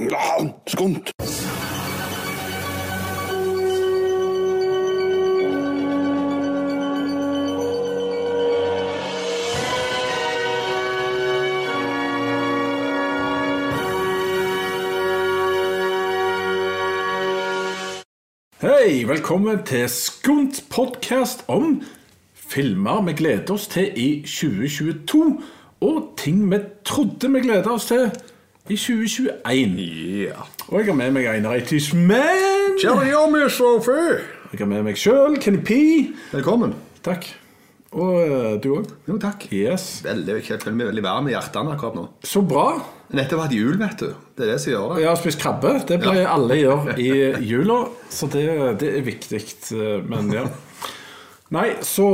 Skunt. Hei, velkommen til Skunt podcast om filmer vi gleder oss til i 2022, og ting vi trodde vi gleder oss til i 2021. Ja. Og jeg har med meg Einar Jamie Sophie. Jeg har med meg sjøl, Kenny P. Velkommen. Takk. Og eh, du òg. Jo, takk. Yes. Veldig, jeg føler meg veldig varm i hjertene akkurat nå. Så bra. Nettopp hatt jul, vet du. Det er det som gjør det. Har spist krabbe. Det pleier alle gjøre i jula, så det, det er viktig. eh, Men ja. Nei, så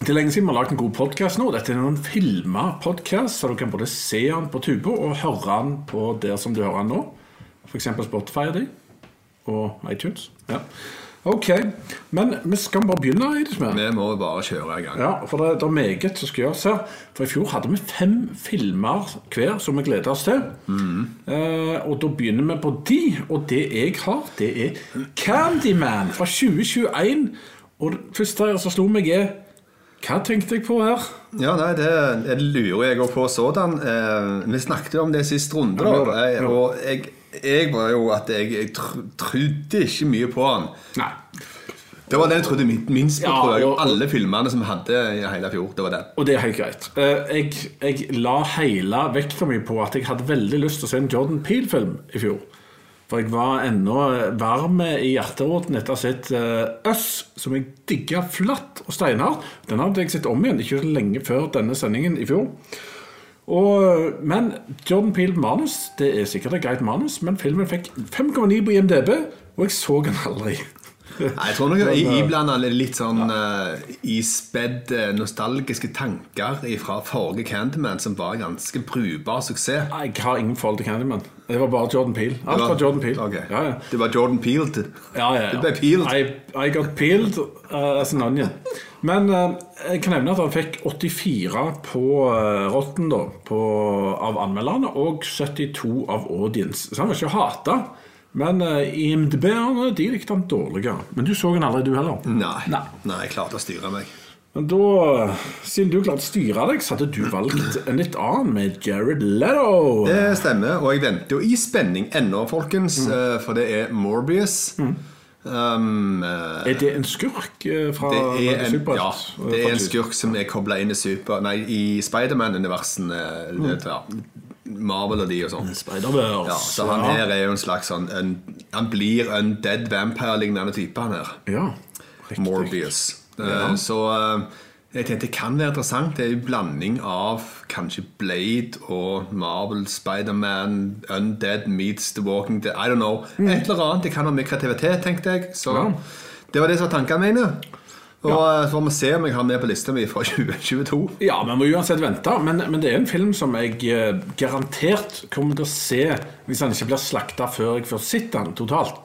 Det er lenge siden vi har lagd en god podkast nå. Dette er en filma podkast, så du kan både se den på tubo og høre den på der som du hører den nå. F.eks. Spotify de, og iTunes. Ja. Ok, men vi skal bare begynne. Eidesmed. Vi må bare kjøre i gang. Ja, for det, det er meget som skal gjøres her. For i fjor hadde vi fem filmer hver som vi gleder oss til. Eh, og da begynner vi på de, og det jeg har, det er Candyman fra 2021. Og det første som slo meg, er Hva tenkte jeg på her? Ja, nei, det, det lurer jeg òg på sådan. Eh, vi snakket jo om det sist runde, Ja, da. Jeg, og jeg, jeg var jo at jeg, jeg tr trodde ikke mye på han. Nei. Det var det jeg trodde min- minst på, Ja, tror jeg. og- Alle filmene som vi hadde i hele fjor. Det var den. Og det er helt greit. Eh, jeg, jeg la hele vekta mi på at jeg hadde veldig lyst til å se en Jordan Peele-film i fjor. For jeg var ennå varm i hjerteroten etter å ha sett Øss, som jeg digga flatt og steinhardt. Den hadde jeg sett om igjen ikke lenge før denne sendingen i fjor. Og, men Jordan Peele manus, det er sikkert et greit manus, men filmen fikk 5,9 på IMDb, og jeg så den aldri. Jeg tror nok jeg iblanda litt sånn uh, ispedd eh, nostalgiske tanker fra forrige Candyman, som var ganske brukbar suksess. Jeg har ingen forhold til Candyman. Det var bare Jordan Peele. Alt var Jordan Peele. Okay. Ja, ja. Det var Jordan Peele. til- Ja, ja, ja. Du ble peeled. I, I got peeled uh, as an onion. Men uh, jeg kan nevne at han fikk 84 på uh, Rotten da, på, av anmelderne, og 72 av audience. Så han var ikke hata. Men uh, IMDb-erne de likte han dårligere. Men du så han aldri, du heller? Nei. Nei. Nei, jeg klarte å styre meg. Men da, siden du klarte å styre deg, så hadde du valgt en litt annen med Jared Leto. Det stemmer, og jeg venter jo i spenning ennå, folkens, Mm. eh, for det er Morbius. Um, eh, Er det en skurk fra det er en, Super- ja, det er en skurk som er kobla inn i super Nei, i Spiderman-universene. Mm. Ja, Marvel og de og sånn. Spider-Verse. Ja, så han her er jo en slags sånn en, Han blir en dead vampire-lignende type, han her. Ja, riktig. Morbius. Eh, Ja. Så eh, jeg tenkte det kan være interessant. Det er en blanding av kanskje Blade og Marvel, Spiderman, Undead meets The Walking Dead. I don't know. Et eller annet. Det kan ha med kreativitet, tenkte jeg. Så Mm. Ja. det var det som var tankene mine. Og ja. så får vi se om jeg har med på lista mi fra 2022. Ja, vi må uansett vente, men, men det er en film som jeg eh, garantert kommer til å se hvis han ikke blir slakta før jeg får sett den totalt.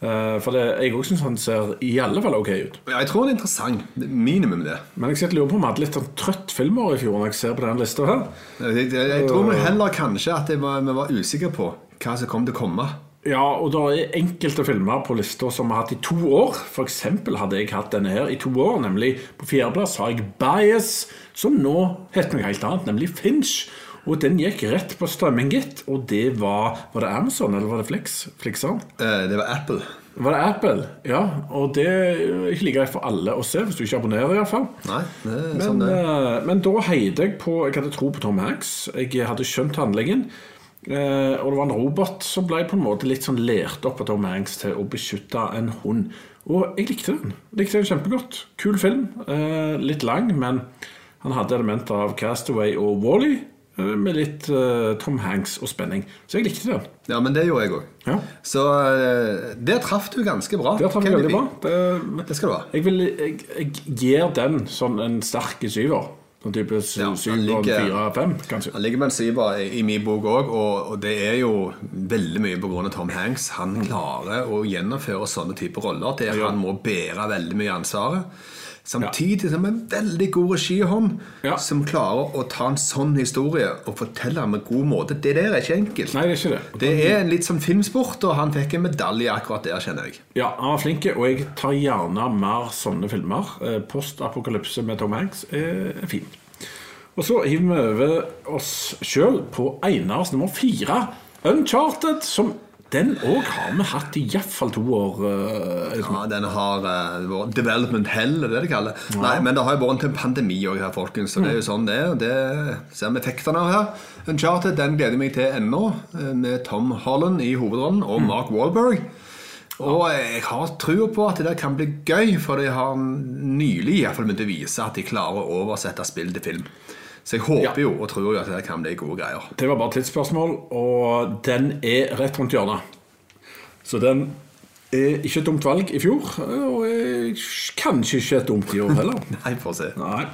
Eh, for det, jeg òg syns han ser i alle fall ok ut. Ja, jeg tror han er interessant. Er Minimum det. Men jeg sitter og lurer på om vi hadde litt sånn trøtt filmår i fjor når jeg ser på den lista her. Jeg, jeg, jeg tror vi heller kanskje at var, vi var usikre på hva som kom til å komme. Ja, og det er enkelte filmer på lista som vi har hatt i to år. Eksempel hadde jeg hatt denne her i to år, nemlig på fjerdeplass har jeg Bias, som nå heter noe helt annet, nemlig Finch. Og den gikk rett på strømming, gitt. Og det var Var det Amazon, eller var det Flix? Flixeren? Eh, Det var Apple. Var det Apple? Ja. Og det er ikke like greit for alle å se, hvis du ikke abonnerer, iallfall. Men, sånn det. eh, men da heide jeg på Jeg hadde tro på Tom Hanks. Jeg hadde skjønt handlingen. Eh, og det var en robot som ble på en måte litt sånn lært opp av Tom Hanks til å beskytte en hund. Og jeg likte den. Likte den kjempegodt. Kul film. Eh, litt lang, men han hadde elementer av Castaway og Wally. eh, med litt eh, Tom Hanks og spenning. Så jeg likte den. Ja, men det gjorde jeg òg. Ja. Så eh, der traff du ganske bra. Det traff jeg veldig bra. Det, Det skal du ha. jeg, vil, jeg, jeg gir den sånn en sterk syver. Sånn type Ja, syv og fire, fem, kanskje. Han ligger med en syver i, i min bok òg, og, og det er jo veldig mye pga. Tom Hanks. Han klarer å gjennomføre sånne typer roller der han må bære veldig mye ansvaret. Samtidig som en veldig god regihånd Ja. som klarer å ta en sånn historie og fortelle den med god måte. Det der er ikke enkelt. Nei, det er ikke det. Det er en litt sånn filmsport, og han fikk en medalje akkurat der, kjenner jeg. Ja, han var flink, og jeg tar gjerne mer sånne filmer. Eh, Postapokalypse med Tom Hanks er fint. Og så hiver vi over oss sjøl på Einars nummer fire, Uncharted, som den òg har vi hatt i iallfall to år. liksom. Ja, Den har uh, development hell, er det de kaller ja. Nei, Men det har jo vært en pandemi òg her, folkens. Så det er jo sånn det er. Det ser vi effektene av her. Uncharted den gleder jeg meg til ennå, eh, med Tom Holland i hovedrollen og Mark Wahlberg. Og jeg har trua på at det der kan bli gøy, for de har nylig i hvert fall begynt å vise at de klarer å oversette spill til film. Så jeg håper jo og tror jo at det kan bli gode greier. Det var bare tidsspørsmål, og den er rett rundt hjørnet. Så den er ikke et dumt valg i fjor, og er kanskje ikke et dumt i år heller. Nei, får se. Nei.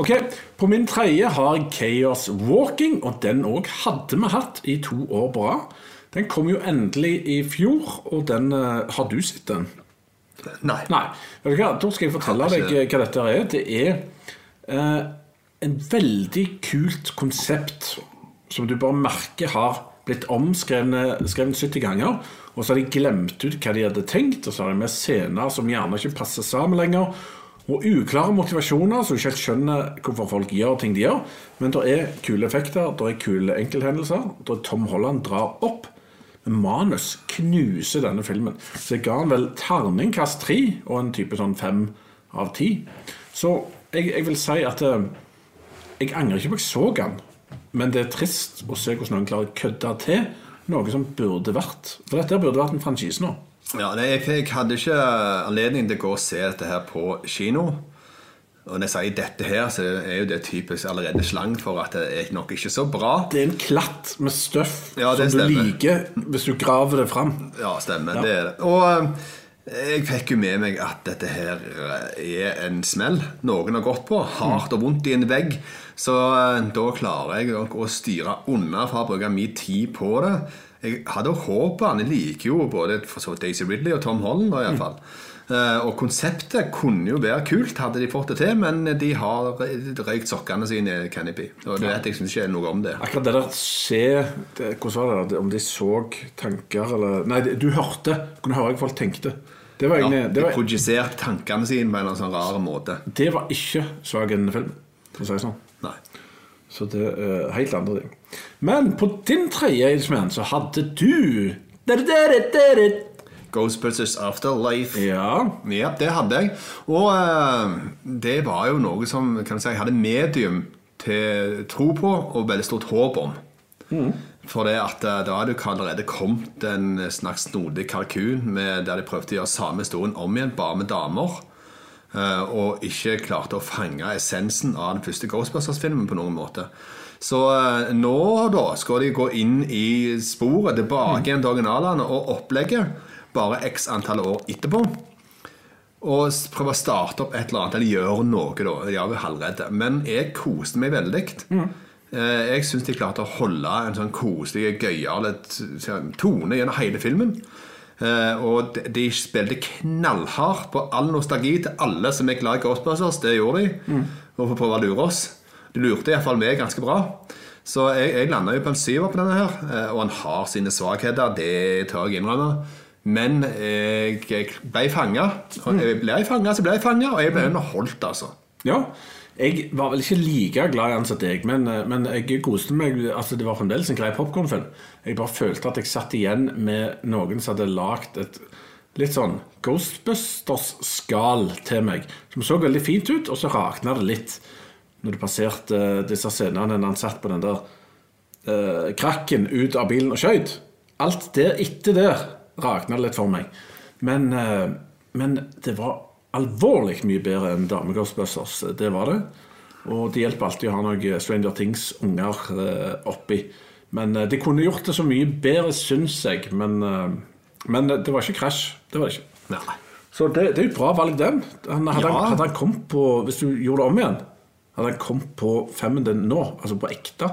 Ok, På min tredje har jeg Chaos Walking, og den òg hadde vi hatt i to år på rad. Den kom jo endelig i fjor, og den uh, Har du sett den? Nei. Nei. Da skal jeg fortelle deg hva dette er. Det er eh, en veldig kult konsept som du bare merker har blitt omskrevet skrevet 70 ganger. Og så har de glemt ut hva de hadde tenkt, og så har de med scener som gjerne ikke passer sammen lenger. Og uklare motivasjoner, så du ikke helt skjønner hvorfor folk gjør ting de gjør. Men det er kule effekter, det er kule enkelthendelser. Da Tom Holland drar opp. Men manus knuser denne filmen. Så jeg ga han vel terningkast tre og en type sånn fem av ti. Så jeg, jeg vil si at eh, jeg angrer ikke på at jeg så den, men det er trist å se hvordan noen klarer å kødde til noe som burde vært For dette burde vært en franchise nå. Ja, nei, jeg, jeg hadde ikke anledning til å gå og se dette her på kino. Og når jeg sier dette her, så er jo det typisk allerede slang for at det er nok ikke så bra. Det er en klatt med støff Ja, som som du liker hvis du graver det fram. Ja, stemmer. Det er det. Og eh, jeg fikk jo med meg at dette her eh, er en smell noen har gått på. Hardt og vondt i en vegg. Så eh, da klarer jeg å styre unna fra å bruke mye tid på det. Jeg hadde håpet han. Liker jo både for Daisy Ridley og Tom Holland. i hvert fall. Eh, Og konseptet kunne jo være kult, hadde de fått det til, men de har røykt sokkene sine, i Canopy. Og det vet jeg syns ikke er noe om det. Akkurat det der se det, Hvordan var det? Om de så tanker eller Nei, du hørte. Kunne høre hva folk tenkte. Det var, Ja, de det var, projiserte tankene sine på en sånn rar måte. det var ikke svaken film, for å si det sånn. Nei. Så det er helt andre ting. Men på din tredje Aidsman så hadde du Ghostbusters Afterlife. Ja. Ja, det hadde jeg. Og uh, det var jo noe som kan jeg si, jeg hadde medium til tro på og veldig stort håp om. For det at eh, da hadde jo allerede kommet en slags snodig kalkun med, der de prøvde å gjøre samme historien om igjen, bare med damer. eh, og ikke klarte å fange essensen av den første Ghostbusters-filmen på noen måte. Så eh, nå da skal de gå inn i sporet tilbake igjen til originalene og opplegget bare x antall år etterpå. Og prøve å starte opp et eller annet, eller gjøre noe, da. De er jo. Men jeg koste meg veldig. Eh, Jeg syns de klarte å holde en sånn koselig, gøyal tone gjennom hele filmen. Eh, Og de- spilte knallhardt på all nostalgi til alle som er glad i Ghostbusters. Det gjorde de. Og for å prøve å lure oss. De lurte iallfall meg ganske bra. Så jeg, jeg landa jo på en syver på denne her. eh, Og han har sine svakheter, det tør jeg innrømme. Men jeg, jeg ble fanga. Ble jeg fanga, så ble jeg fanga, og jeg ble underholdt, altså. Ja. Jeg var vel ikke like glad i den som deg, men, men jeg koste meg. altså Det var fremdeles en grei popkornfilm. Jeg bare følte at jeg satt igjen med noen som hadde lagd et litt sånn Ghostbusters-skal til meg. Som så veldig fint ut, og så rakna det litt når du passerte eh, disse scenene når han satt på den der eh, krakken ut av bilen og skøyt. Alt der etter der rakna det litt for meg. Men, eh, men det var alvorlig mye bedre enn Dame Det var det. Og det hjelper alltid å ha noen Stranger Things-unger eh, oppi. Men eh, de kunne gjort det så mye bedre, syns jeg. Men, eh, men det var ikke krasj. Det var det ikke. Nei. Så det, det er jo et bra valg, den. Han, hadde, Ja. han, hadde han kommet på Hvis du gjorde det om igjen, hadde han kommet på femmen din nå? Altså på ekte?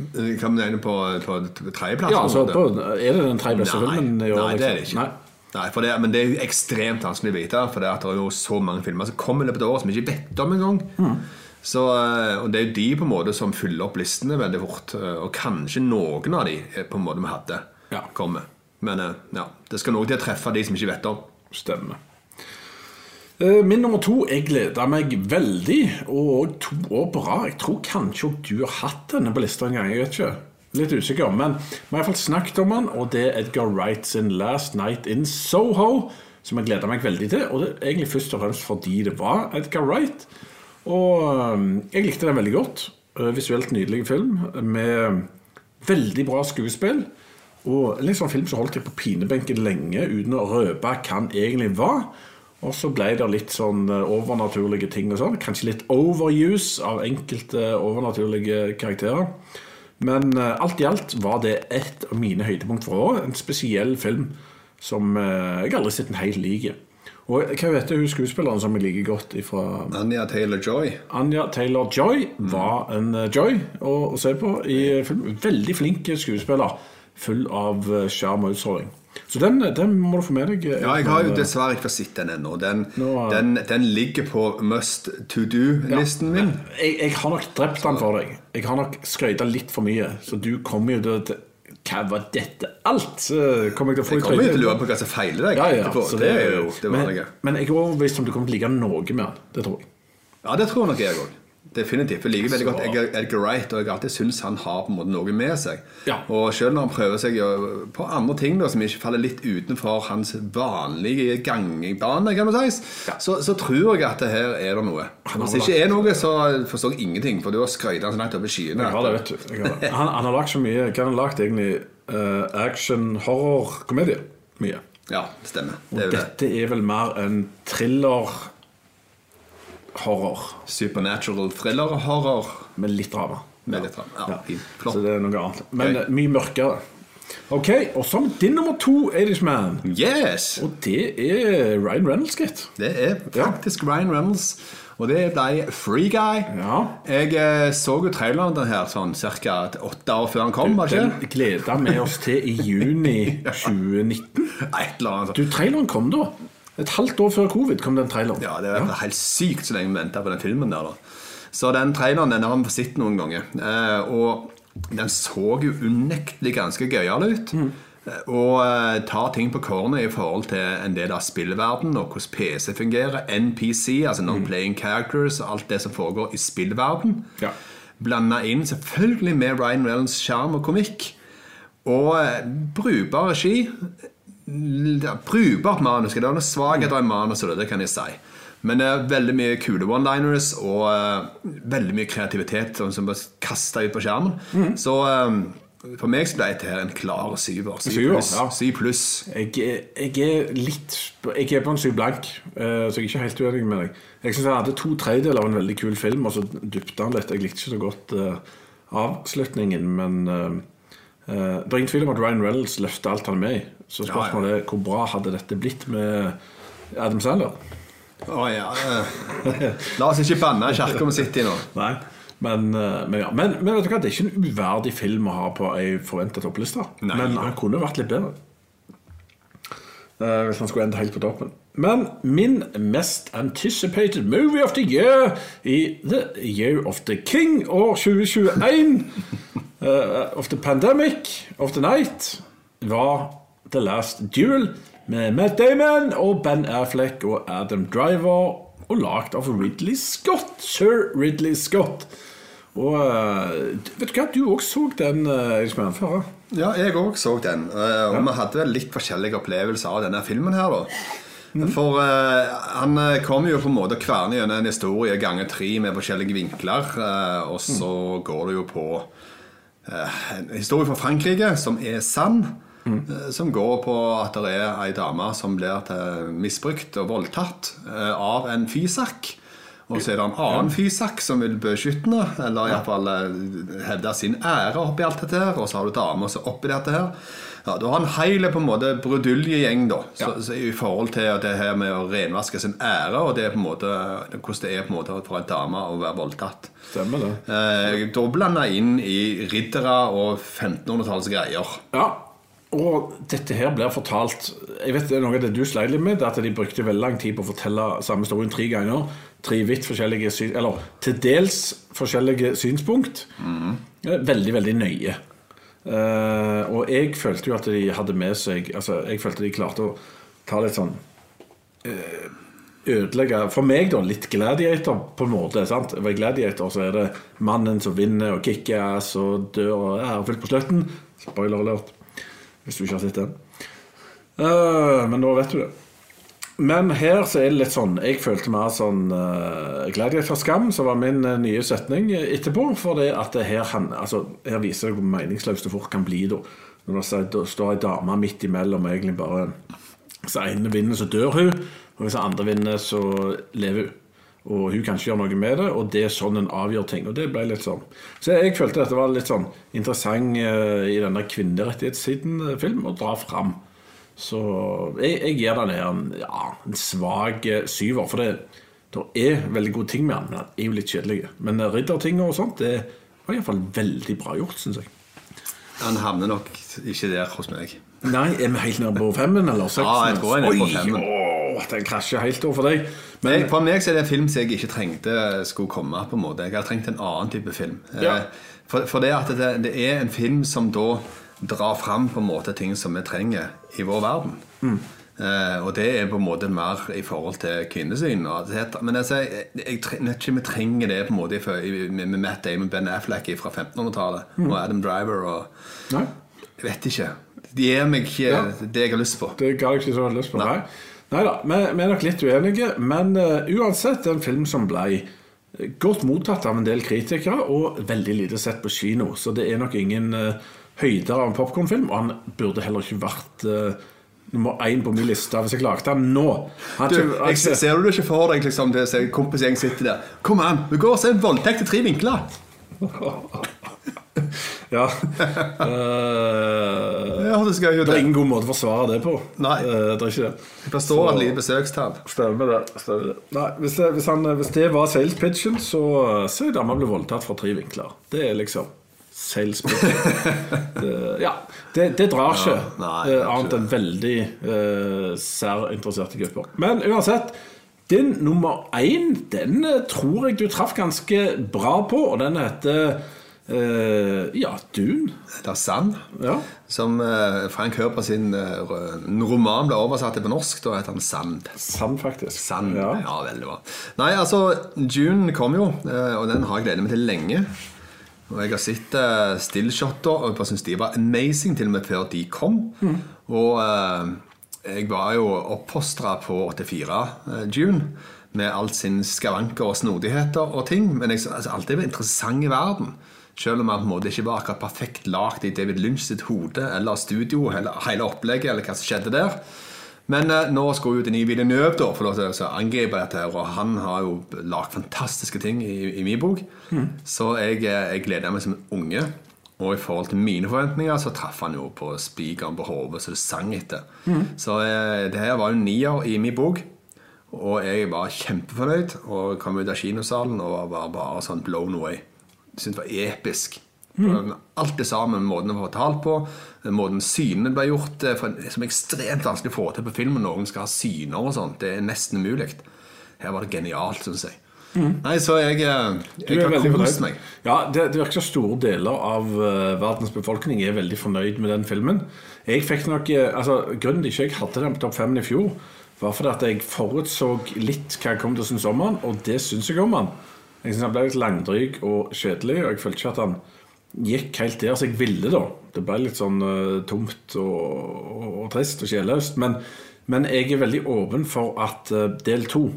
Hva med den på, på tredjeplass? Ja, altså, på? Er det den tredje beste Nei. filmen? Nei, det er det liksom? ikke. Nei. Nei, det, men det er jo ekstremt vanskelig å vite. For det, at det er jo så mange filmer som kommer i løpet av året som vi ikke vet om engang. Så, eh, og det er jo de på en måte som fyller opp listene veldig fort. eh, Og kanskje noen av de eh, på en måte vi hadde, Ja. kommer. Men ja, det skal noe til å treffe de som ikke vet om. Stemmer. Min nummer to Jeg gleder meg veldig, og to år på rad. Jeg tror kanskje du har hatt denne på lista en gang. jeg vet ikke Litt usikker, men vi har iallfall snakket om han, og det er Edgar Wright sin 'Last Night in Soho', som jeg gleder meg veldig til. Og det er egentlig først og fremst fordi det var Edgar Wright. Og eh, jeg likte den veldig godt. Eh, Visuelt nydelig film med veldig bra skuespill. Og litt sånn film som holdt jeg på pinebenken lenge uten å røpe hva han egentlig var. Og så ble det litt sånn eh, overnaturlige ting og sånn. Kanskje litt overuse av enkelte overnaturlige karakterer. Men eh, alt i alt var det et av mine høydepunkt for året. En spesiell film som eh, jeg aldri har sett en hel like. Og hva vet du, hun skuespilleren som jeg liker godt ifra Anja Taylor-Joy. Anja Taylor-Joy var en eh, joy å, å se på i film. Veldig flink skuespiller. Full av eh, sjarm og utstråling. Så den, den må du få med deg. eh, Ja, jeg har jo dessverre ikke fått sett den ennå. Den, eh, den, den ligger på must to do-listen min. Jeg, jeg har nok drept den for deg. Jeg har nok skrøyta litt for mye. Så du kommer jo til Hva var dette? Alt eh, kommer jeg til å få Jeg kommer jo til å lure på hva som feiler deg. Ja, ja, så det er jo det men, vanlige. men jeg er overbevist om du kommer til å like noe med den. Det tror jeg. Ja, det tror nok jeg òg. Definitivt. Jeg liker veldig Så- godt Edgar- Wright, og jeg alltid syns han har på en måte noe med seg. Ja. Og selv når han prøver seg på andre ting da, som ikke faller litt utenfor hans vanlige gangbane, kan du si, så, så tror jeg at det her er det noe. Han Hvis det ikke er noe, så forstår jeg ingenting, for du har skrøyta han så langt i skyene. Han, han har lagd så mye. Hva har han egentlig? Uh, action, horror, komedie. Mye. Ja, det stemmer. Det er det. dette er vel mer en thriller-horror Supernatural thriller-horror. med litt drama. Med litt drama. Ja. Flott. Så det er noe annet. Men eh, mye mørkere. Ok, og har din nummer to, Irishman. Yes! Og det er Ryan Reynolds, gitt. Det er faktisk Ryan Reynolds. Og det ble Free Guy. Ja. Jeg eh, så jo traileren den her sånn ca. åtte år før han kom. Du, Den ikke? gleda vi oss til i juni 2019. Et eller annet. Du, traileren kom da. Et halvt år før covid kom den traileren. Ja, Det er helt sykt så lenge vi venta på den filmen der. da Så den traileren den har vi sett noen ganger. Eh, og den så jo unektelig ganske gøyal ut. Mm. Og eh, tar ting på kornet i forhold til en del av spillverden og hvordan PC fungerer. NPC, altså Non-Playing Characters, og alt det som foregår i spillverden. Ja. Blanda inn selvfølgelig med Ryan Reynolds sjarm og komikk. Og eh, brukbar regi. Brukbart manus. Det er noen svakheter i manuset, det kan jeg si. Men det er veldig mye kule one-liners og uh, veldig mye kreativitet sånn som bare kaster ut på skjermen. Så um, for meg så ble dette her en klar syver. Syv pluss. ja. Syv pluss. Jeg, jeg er litt Jeg er på en syv blank, uh, så jeg er ikke helt uenig med deg. Jeg synes jeg hadde to tredjedeler av en veldig kul film, og så dypte han litt. Jeg likte ikke så godt uh, avslutningen, men eh, det er ingen tvil om at Ryan Reynolds løfter alt han er med i. Så spørsmålet er hvor bra hadde dette blitt med Adam Sandler? Å ja. eh. La oss ikke banne kirka vi sitter i nå. Nei. Men, eh, men, ja. men, men vet du hva, det er ikke en uverdig film å ha på ei forventa toppliste. Men han kunne vært litt bedre. Hvis han skulle endt helt på toppen. Men min mest anticipated movie of the year i The Year of the King år 2021 eh, Of the Pandemic of the Night var The Last Duel med Matt Damon og Ben Affleck og Adam Driver og lagd av Ridley Scott. Sir Ridley Scott. Og uh, vet du hva, du òg så den uh, Irishman før? eh? Ja, jeg òg så den. eh, Og vi hadde litt forskjellige opplevelser av denne filmen her, da. For uh, han eh, kommer jo på en måte kverne gjennom en historie ganger tre med forskjellige vinkler. uh, og så går det jo på eh, en historie fra Frankrike som er sann. Mm. Som går på at det er ei dame som blir misbrukt og voldtatt eh, av en fysak. Og så er det en annen fysak som vil beskytte henne, eller iallfall hevde sin ære oppi alt dette her. Og så har du dama oppi dette her. Ja, Du har en hel på en måte bruduljegjeng da, så, så i forhold til det her med å renvaske sin ære, og det er på en måte, hvordan det er på en måte for en dame å være voldtatt. Stemmer det. Eh, da blanda inn i riddere og 1500-tallets greier. Ja. og dette her blir fortalt Jeg vet det er Noe av det du sleit litt med, at de brukte veldig lang tid på å fortelle samme historien tre ganger. Tre vidt forskjellige syn, Eller til dels forskjellige synspunkt. Mm. Veldig, veldig nøye. Eh, og jeg følte jo at de hadde med seg Altså, jeg følte de klarte å ta litt sånn eh, Ødelegge For meg, da, litt gladiator på en måte. sant? Ved gladiator så er det mannen som vinner og kickass ass og dør og er ærefullt på slutten. Spoiler alert. Hvis du ikke har sett den. Uh, men nå vet du det. Men her så er det litt sånn Jeg følte mer sånn uh, Gladiator-skam, som var min uh, nye setning etterpå. For det at det her, han, altså, her viser det hvor meningsløst det fort kan bli. da Når det står- ei dame midt imellom og egentlig bare Hvis ene vinner, så dør hun. Og hvis andre vinner, så lever hun. Og hun kan ikke gjøre noe med det, og det er sånn en avgjør ting. Og det ble litt sånn Så jeg følte dette var litt sånn interessant uh, i denne kvinnerettighetssiden-film å dra fram. Så jeg, jeg gir den her en, ja, en svak eh, syver. For det, det er veldig gode ting med den, men den er jo litt kjedelig. Men eh, riddertinga og sånt, det var iallfall veldig bra gjort, syns jeg. Han havner nok ikke der hos meg. Nei, er vi helt nede på femmen eller seksen? Ja, jeg tror jeg er nede på Oi, femmen. den krasjer helt over for deg. Men Jeg, for meg så er det en film som jeg ikke trengte skulle komme. på en måte Jeg har trengt en annen type film. Eh, Ja. For, for det at det, det er en film som da drar fram på en måte ting som vi trenger i vår verden. Mm. Eh, og det er på en måte mer i forhold til kvinnesyn. Men altså, jeg, jeg jeg ikke vi trenger det på en måte med, med Matt Damon, Ben Affleck fra 1500-tallet Mm. og Adam Driver. og nei, Jeg vet ikke. De gir meg ikke Ja. det jeg har lyst på. det ga jeg ikke så veldig lyst på. Nei. Nei, nei da, vi, vi er nok litt uenige. Men uh, uansett, en film som ble godt mottatt av en del kritikere, og veldig lite sett på kino. Så det er nok ingen uh, høyder av en popkornfilm, og han burde heller ikke vært uh, nummer én på min liste hvis jeg lagde den nå. Han Du, jeg, ser ser du det ikke for deg liksom, det ser kompisgjeng sitter der? Kom an, vi går og ser en voldtekt i tre vinkler! Ja. Uh, Ja, det det er ingen god måte å forsvare det på. Nei. Uh, det er ikke det. Jeg består av lite besøkstall. Stemmer det. Stemmer det. Nei, hvis, det, hvis, han, hvis det var sales pitchen, så så er dama ble voldtatt fra tre vinkler. Det er liksom. det, ja. Det, det drar ikke, nei, eh, annet enn veldig uh, særinteresserte grupper. Men uansett, din nummer én, den eh, tror jeg du traff ganske bra på, og den heter uh, ja, Dune. Det er Sand. Ja. Som uh, Frank Høber sin roman ble oversatt til på norsk. Da heter han Sand. Sand, faktisk. Sand. Ja. Ja. veldig bra. Nei, altså, June kom jo, og den har jeg gledet meg til lenge. Og jeg har sett uh, stillshotter og jeg syns de var amazing til og med før de kom. Og uh, jeg var jo oppfostra på 84 uh, June med alt sin skavanker og snodigheter og ting. Men jeg, altså, alt det var interessant i verden. Selv om han på en måte ikke var akkurat perfekt lagd i David Lynch sitt hode eller studio, eller hele opplegget, eller hva som skjedde der. Men eh, nå skulle jo Denis Villeneuve da, få lov til å angripe dette, her, og han har jo lagd fantastiske ting i, i min bok. Så jeg, eh, jeg gleder meg som en unge. Og i forhold til mine forventninger så traff han jo på spikeren på hodet så det sang etter. Så eh, det her var jo nier i min bok. Og jeg var kjempefornøyd og kom ut av kinosalen og var bare sånn blown away. Syntes det var episk. Alt det sammen, måten det var fortalt på, måten synene ble gjort eh, Som er ekstremt vanskelig å få til på film når noen skal ha syner og sånt. Det er nesten umulig. Her var det genialt, syns jeg. Nei, så jeg, Du jeg er har veldig kost fornøyd. meg. Ja, det, det virker som store deler av uh, verdens befolkning er veldig fornøyd med den filmen. Jeg fikk nok, eh, altså Grunnen til ikke jeg hadde den på topp fem i fjor, var fordi at jeg forutså litt hva jeg kom til å synes om han, og det syns jeg om han. Jeg synes han ble litt langdryg og kjedelig, og jeg følte ikke at han gikk helt der som jeg ville, da. Det ble litt sånn uh, tomt og, og, og trist og sjelløst. Men, men jeg er veldig åpen for at uh, del to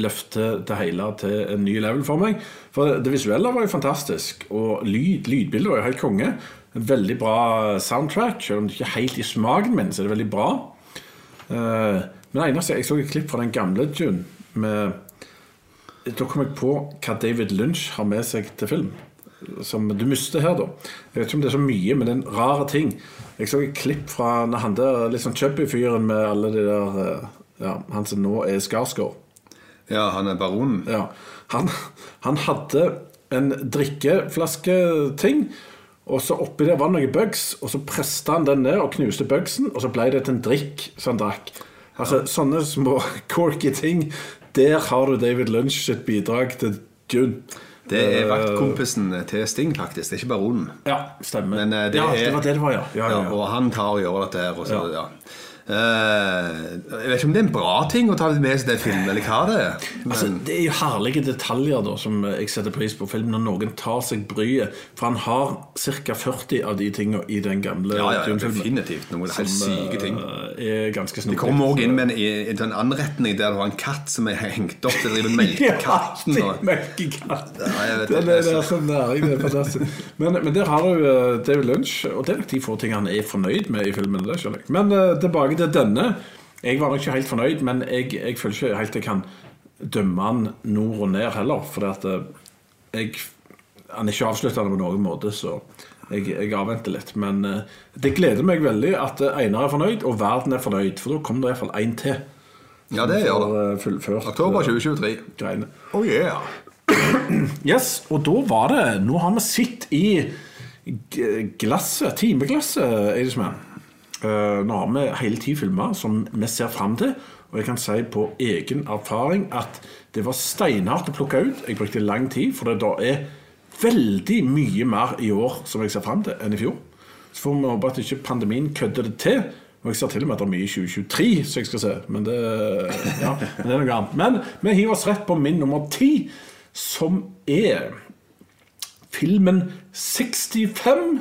løfter det hele til en ny level for meg. For det visuelle var jo fantastisk, og lyd, lydbildet var jo helt konge. En veldig bra soundtrack, selv om det ikke er helt i smaken min, så er det veldig bra. Uh, men eneste jeg så et klipp fra den gamle June med Da kom jeg på hva David Lynch har med seg til film. Som du mister her, da. Jeg vet ikke om det er så mye, men det er en rar ting. Jeg så et klipp fra når han der litt sånn chubby fyren med alle de der eh, Ja, han som nå er Skarsgård. Ja, han er baronen. Ja, han, han hadde en drikkeflasketing, Og så oppi der var det noen bugs, og så presta han den ned og knuste bugsen, og så ble det til en drikk som han drakk. Altså, Sånne små corky ting. Der har du David Lunch sitt bidrag til Dune. Det er vaktkompisen til Sting, faktisk. Det er ikke baronen. Ja, stemmer. Men, eh, det ja, er- det var det det var, ja. ja, ja, Ja, ja. og han tar og gjør dette her. Og så, Ja. Eh, jeg vet ikke om det er en bra ting å ta litt med seg den filmen, eller hva det er. Men, Altså, det er jo herlige detaljer da, som jeg setter pris på filmen, når noen tar seg bryet. For han har ca. 40 av de tingene i den gamle ja, ja, ja, definitivt. Noen helt syke ting. eh, er ganske Det kommer også inn med en, i- i en anretning der du har en katt som er hengt opp til å drive Ja, og- er melkekatt. Ja, jeg Den det. er, det er så næring, det er fantastisk. Men, men der har du eh, David Lynch, og det er nok de få tingene han er fornøyd med i filmen. det. Men eh, tilbake til denne. Jeg var nok ikke helt fornøyd, men jeg, jeg føler ikke helt jeg kan dømme han nord og ned heller. For eh, jeg, han er ikke avsluttende på noen måte, så jeg, jeg avventer litt. Men eh, det gleder meg veldig at eh, Einar er fornøyd, og verden er fornøyd. For da kommer det iallfall én til. Ja, det gjør det. Oktober eh, 2023. greiene. Oh yeah. Yes, og da var det Nå har vi sittet i glasset, timeglasset, Eidesmann. Uh, nå har vi hele ti filmer som vi ser fram til. Og jeg kan si på egen erfaring at det var steinhardt å plukke ut. Jeg brukte lang tid, for det er veldig mye mer i år som jeg ser fram til, enn i fjor. Så får vi håpe at ikke pandemien kødder det til. Og jeg ser til og med at det er mye i 2023 som jeg skal se. Men det, ja, men det er noe annet. Men vi hiver oss rett på min nummer ti, som er filmen 65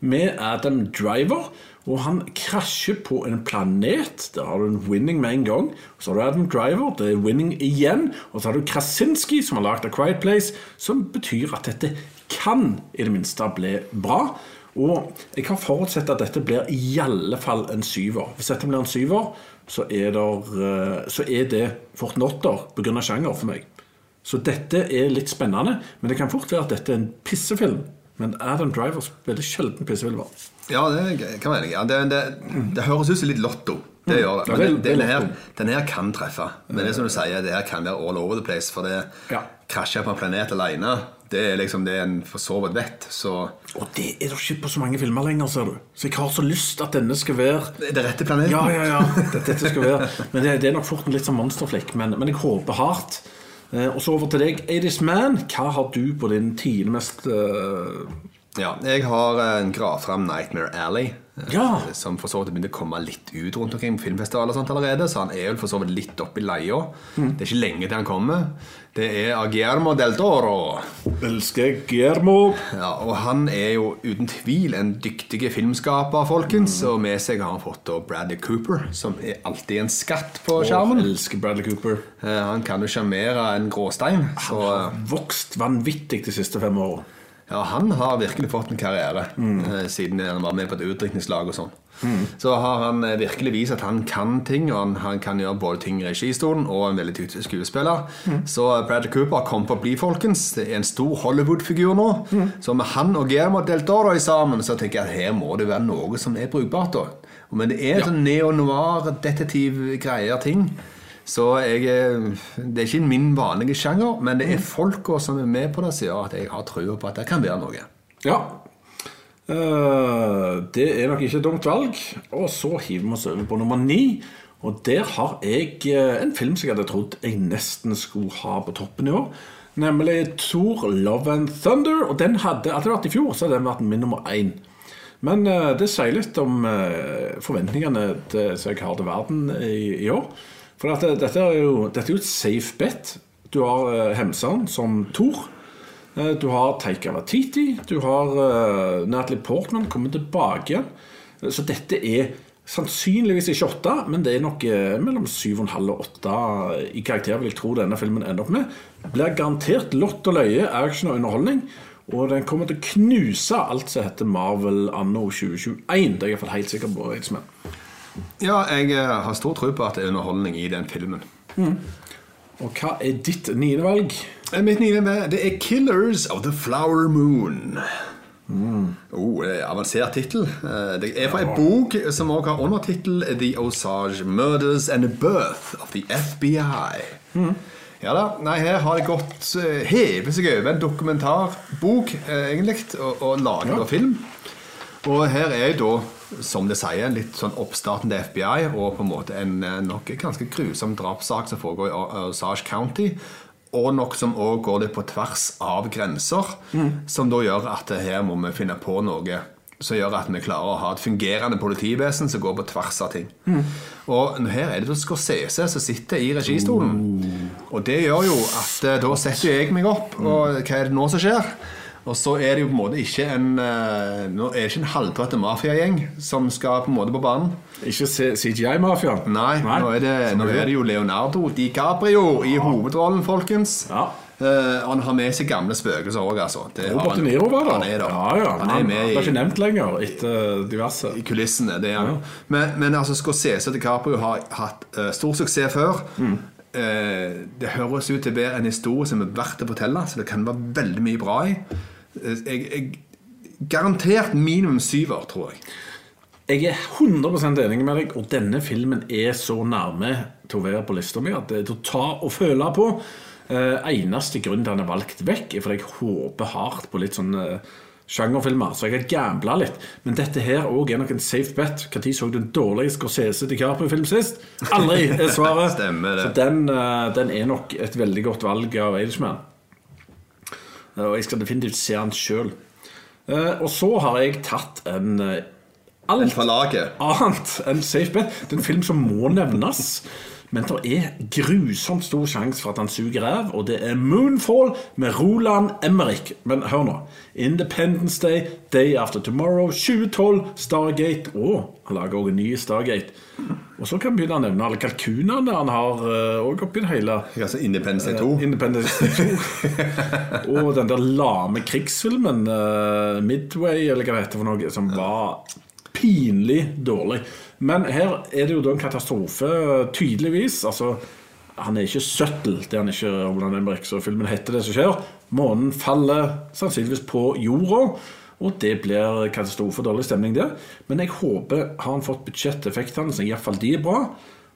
med Adam Driver. Og han krasjer på en planet. Der har du en winning med en gang. Og så har du Adam Driver, det er winning igjen. Og så har du Krasinski, som har lagd A Quiet Place, som betyr at dette kan i det minste bli bra. Og jeg har forutsett at dette blir i alle fall en syver. Hvis dette blir en syver, så er, der, eh, så er det Fort Notter pga. sjanger for meg. Så dette er litt spennende, men det kan fort være at dette er en pissefilm. Men Adam Driver spiller sjelden pissefilmer. Ja, det kan være. Ja, det, det, det høres ut som litt lotto. Det gjør det. Men det- den, det er her, den her kan treffe. Men det er som du sier, det her kan være all over the place. For det Ja. krasjer på en planet alene, det er liksom det en for så vidt vet. Så Og det er det ikke på så mange filmer lenger, ser du. Så jeg har så lyst at denne skal være det rette planeten. Ja, ja, ja. Dette, dette skal være Men det, det er nok fort en litt sånn monsterflikk. Men, men jeg håper hardt. Eh, og så over til deg, Adis Man. Hva har du på din tiende mest eh, Ja, jeg har en grav fram Nightmare Alley. Eh, Ja. Som for så vidt begynte å komme litt ut rundt omkring på filmfestivaler og sånt allerede. Så han er vel for så vidt litt oppe i leia. Mm. Det er ikke lenge til han kommer. Det er Agermo del Toro. Elsker Germo. Ja, og han er jo uten tvil en dyktig filmskaper, folkens. Mm. Og med seg har han fått Bradley Cooper, som er alltid en skatt på skjermen. Elsker Bradley Cooper. Eh, Han kan jo sjarmere en gråstein. Så har Vokst vanvittig de siste fem årene. Ja, han har virkelig fått en karriere Mm. eh, siden han var med på et utdrikningslag og sånn. Så har han eh, virkelig vist at han kan ting, og han, han kan gjøre både ting i registolen og en veldig tydelig skuespiller. Mm. Så Brad Bradley Cooper kom på å bli, folkens. Det er en stor Hollywood-figur nå. Mm. Så med han og Guillermo del Toro sammen, så tenker jeg at her må det være noe som er brukbart. da. Men det er sånn neo-noir-detektiv-greier ting. Så jeg, eh, det er ikke min vanlige sjanger, men det er folka som er med på det, gjør at jeg har trua på at det kan være noe. Ja. Eh, det er nok ikke et dumt valg. Og så hiver vi oss over på nummer ni. Og der har jeg eh, en film som jeg hadde trodd jeg nesten skulle ha på toppen i år. Nemlig Thor Love and Thunder. Og den hadde, hadde det vært i fjor, så hadde den vært min nummer én. Men uh, det sier litt om uh, forventningene til, som jeg har til verden i, i år. For eh, dette, er jo, dette er jo et safe bet. Du har uh, Hemseren som Thor. Uh, Du har Taika Watiti, du har uh, Natalie Portman kommer tilbake igjen. Uh, Så dette er sannsynligvis ikke åtte, men det er nok eh, mellom syv og en halv og åtte i karakter, vil jeg tro denne filmen ender opp med. Blir garantert lott og løye, action og underholdning. Og den kommer til å knuse alt som heter Marvel anno 2021. Det er jeg i hvert fall helt sikker på. Eidsmenn. Ja, jeg eh, har stor tro på at det er underholdning i den filmen. Og hva er ditt niende valg? Eh, Mitt niende med, det er 'Killers of the Flower Moon'. Oh, det er avansert tittel. Eh, Det er fra en bok som også har undertittel 'The Osage Murders and the Birth of the FBI'. Ja da, nei, Her har det gått hevet seg over en dokumentarbok, egentlig, og, og laget Ja. film. Og her er da, som det sier, litt sånn oppstarten til FBI, og på en måte en eh, nok ganske grusom drapssak som foregår i Osage County. Og nok som òg går litt på tvers av grenser, som da gjør at her må vi finne på noe som gjør at vi klarer å ha et fungerende politivesen som går på tvers av ting. Og her er det Scorsese som sitter i registolen. Og det gjør jo at eh, da setter jeg meg opp, og hva er det nå som skjer? Og så er det jo på en måte ikke en eh, Nå er det ikke en halvtrøtt mafiagjeng som skal på en måte på banen. Ikke CGI-mafiaen? Nei, Nå, er det, nå er det jo Leonardo DiCaprio i hovedrollen, folkens. Ja. Uh, han har med seg gamle spøkelser òg, altså. Det Robert han- De Niro var der. Han er der. Ja, ja. Han er med blir ikke i, nevnt lenger etter diverse. i kulissene. Det er han. Men, men altså, Scorsese og DiCaprio har hatt uh, stor suksess før. Mm. Det høres ut til å være en historie som er verdt å fortelle, så det kan være veldig mye bra i. Jeg, jeg, garantert minimum syver, tror jeg. Jeg er 100% enig med deg, og denne filmen er så nærme til å være på lista mi at det er til å ta og føle på. Eh, eneste grunn til han er valgt vekk, er fordi jeg håper hardt på litt sånn eh, sjangerfilmer. Så jeg har gambla litt. Men dette her òg er nok en safe bet. Når så du en dårlig Scorsese DiCaprio-film sist? Aldri, er svaret. Stemmer det. Så den, eh, den er nok et veldig godt valg av Irishman. Eh, Og jeg skal definitivt se han sjøl. Og så har jeg tatt en alt En alt fra annet enn safe bet. Det er en film som må nevnes. Men det er grusomt stor sjanse for at han suger ræv, og det er Moonfall med Roland Emmerich. Men hør nå. Independence Day, Day After Tomorrow, 2012, Stargate Og han lager også en ny Stargate. Og så kan vi begynne å nevne alle kalkunene han har òg oppi det hele. Altså Independence Day 2. Independence Day 2. og den der lame krigsfilmen, uh, Midway, eller hva det heter for noe, som var pinlig dårlig. Men her er det jo da en katastrofe, tydeligvis. Altså, han er ikke søttel, det er han ikke, Roland Emmerich, så filmen heter det som skjer. Månen faller sannsynligvis på jorda. Og det blir katastrofe dårlig stemning det. Men jeg håper har han fått budsjetteffektene, så iallfall de er bra.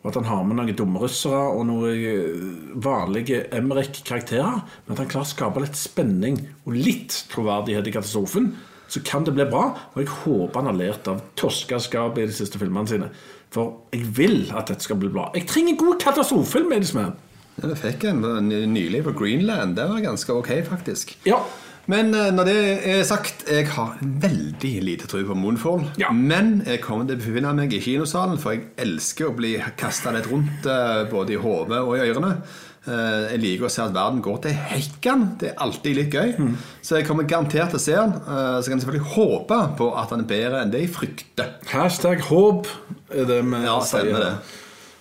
Og at han har med noen dumme russere og noen eh, vanlige Emmerich-karakterer. Men at han klarer å skape litt spenning og litt troverdighet i katastrofen. Så kan det bli bra. Og jeg håper han har lært av toskeskapet i de siste filmene sine. For jeg vil at dette skal bli bra. Jeg trenger god katastrofefilm. Ja, det fikk en nylig på Greenland. Det var ganske ok, faktisk. Ja. Men eh, når det er sagt, jeg har veldig lite tro på Moonfall. Ja. Men jeg kommer til å befinne meg i kinosalen, for jeg elsker å bli kasta litt rundt eh, både i hodet og i ørene. Eh, Jeg liker å se at verden går til hekken. Det er alltid litt gøy. Mm. Så jeg kommer garantert til å se den. Eh, Så kan jeg selvfølgelig håpe på at den er bedre enn det jeg frykter. Hashtag håp er det vi Ja, sier. det.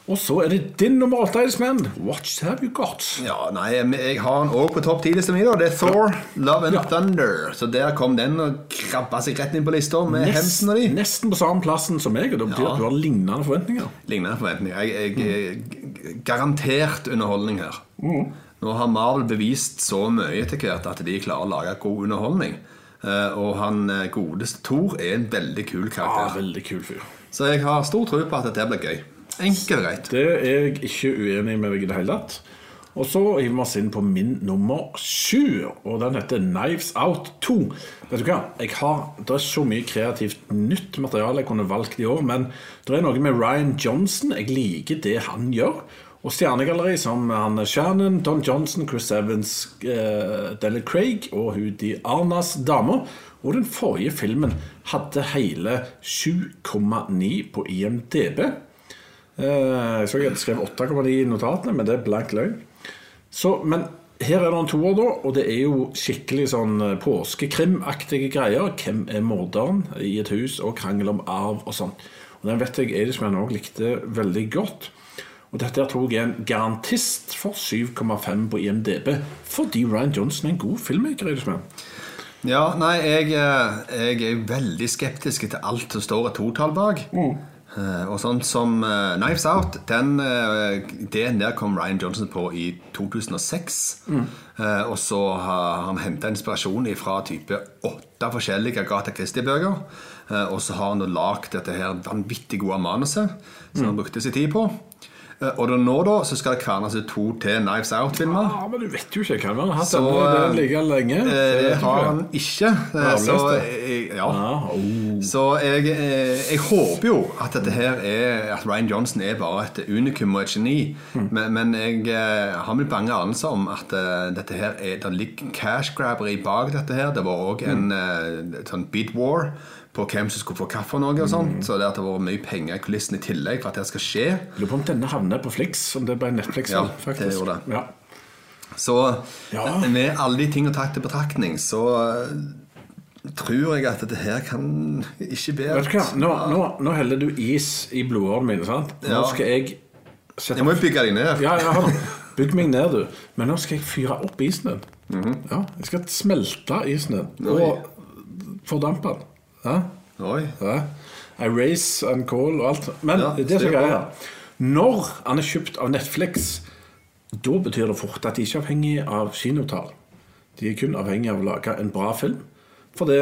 Og så er det din nummer åtte, Edisman. What have you got? Ja, nei, jeg har den òg på topp ti-lista mi. Det er Thor, Love and Ja. Thunder. Så der kom den og krabba seg rett inn på lista med Nest, hemsen og de. nesten på samme plassen som meg, og det betyr Ja. at du har lignende forventninger. Lignende forventninger. Jeg, jeg, mm. garantert underholdning her. Nå har Marvel bevist så mye etter hvert at de klarer å lage god underholdning. Eh, og han eh, godeste Thor er en veldig kul karakter. Ja, veldig kul fyr. Så jeg har stor tro på at dette blir gøy. Enkelt og greit. Det er jeg ikke uenig med deg i det hele tatt. Og så hiver vi oss inn på min nummer sju, og den heter Knives Out 2. Vet du hva? Jeg har, Det er så mye kreativt nytt materiale jeg kunne valgt i år, men det er noe med Ryan Johnson. Jeg liker det han gjør. Og stjernegalleri som han Shannon, Don Johnson, Chris Evans, eh, Delle Craig og Hudi Arnas damer. Og den forrige filmen hadde hele 7,9 på IMDb. Eh, Jeg så jeg hadde skrevet 8,9 i notatene, men det er blank løgn. Så, men her er det en toer, da, og det er jo skikkelig sånn eh, påskekrimaktige greier. Hvem er morderen i et hus, og krangel om arv og sånn. Og Den vet jeg Edishman òg likte veldig godt. Og dette tror jeg en garantist for 7,5 på IMDb, fordi Ryan Johnson er en god filmmaker. Edishman. Ja, nei, jeg, eh, jeg er veldig skeptisk til alt som står et totall bak. Eh, Og sånn som uh, Knives Out, den uh, ideen der kom Ryan Johnson på i 2006. Eh, og så har han henta inspirasjon fra type åtte forskjellige Agatha Christie-bøker. Eh, og så har han lagd dette her vanvittig gode manuset som han brukte sin tid på. Eh, Og da nå da, så skal det kvernes ut to til Knives Out-filmer. Ja, men du vet jo ikke. hvem han har hatt Så, denne like lenge. Eh, Det Det har han ikke. Eh, Så ja. Oh. Så jeg, eh, jeg håper jo at dette her er At Ryan Johnson er bare et unikum og et geni. Mm. Men, men jeg eh, har litt bange anelser om at eh, dette her er Det ligger cash grabberi bak dette her. Det var òg en eh, sånn bid war på hvem som skulle få kaffe og noe og Mm. Så det at det har vært mye penger i kulissen i tillegg for at det skal skje. Lurer på om denne havner på Flix, om det ble Netflix. Ja, faktisk. det gjorde det. Ja. Så Ja. med alle de ting og tatt til betraktning, så eh, tror jeg at dette her kan ikke bedre. Vet du hva, nå, nå, nå heller du is i blodårene mine, sant? Nå Ja. skal jeg sette Jeg må jo bygge deg ned. Ja, ja, bygg meg ned, du. Men nå skal jeg fyre opp isen din. Mhm. Ja, jeg skal smelte isen din. Og fordampe den. Ja? Oi. Ja. I race and call og alt. Men Ja, det er så som er greia. Når han er kjøpt av Netflix, da betyr det fort at de ikke er avhengig av kinotall. De er kun avhengig av å lage en bra film. For det,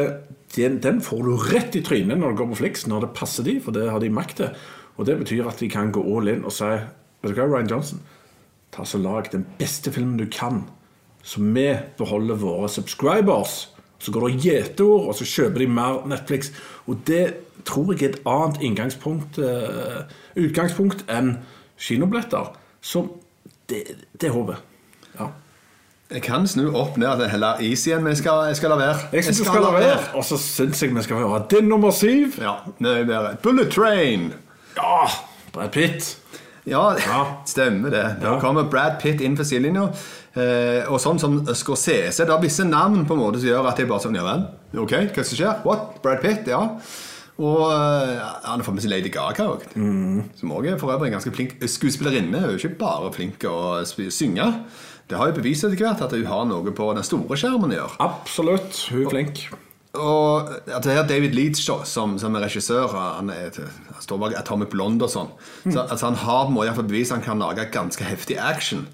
den, den får du rett i trynet når du går på Flix, når det passer de, for det har de makt til. Og det betyr at de kan gå all in og si Vet du hva, Ryan Johnson? Ta så Lag den beste filmen du kan, så vi beholder våre subscribers. Så går det gjeteord, og så kjøper de mer Netflix. Og det tror jeg er et annet inngangspunkt, uh, utgangspunkt enn kinobilletter. Så det, det håper jeg. Ja. Jeg kan snu opp ned til heller is igjen, men jeg skal, jeg skal la være. Jeg synes du skal la være. Og så syns jeg vi skal høre din nummer syv. Ja, det er bedre. Bullet Train. Ja, Brad Pitt. Ja, Ja. stemmer det. Da Ja. kommer Brad Pitt inn for sidelinja. Eh, og sånn som Scorsese. Det er visse navn på en måte som gjør at jeg bare sånn Ja vel, ok, hva som skjer? What? Brad Pitt? Ja. Og eh, han har fått med seg Lady Gaga òg. Som òg er for øvrig en ganske flink skuespillerinne. Hun er jo ikke bare flink å synge. Det har jo bevist etter hvert at hun har noe på den store skjermen å gjøre. Absolutt. Hun er flink. Og at det her David Leeds som, som er regissør Han, er, han står bak Atomic Blonde og sånn. Så altså, Han har på en måte bevist at han kan lage ganske heftig action.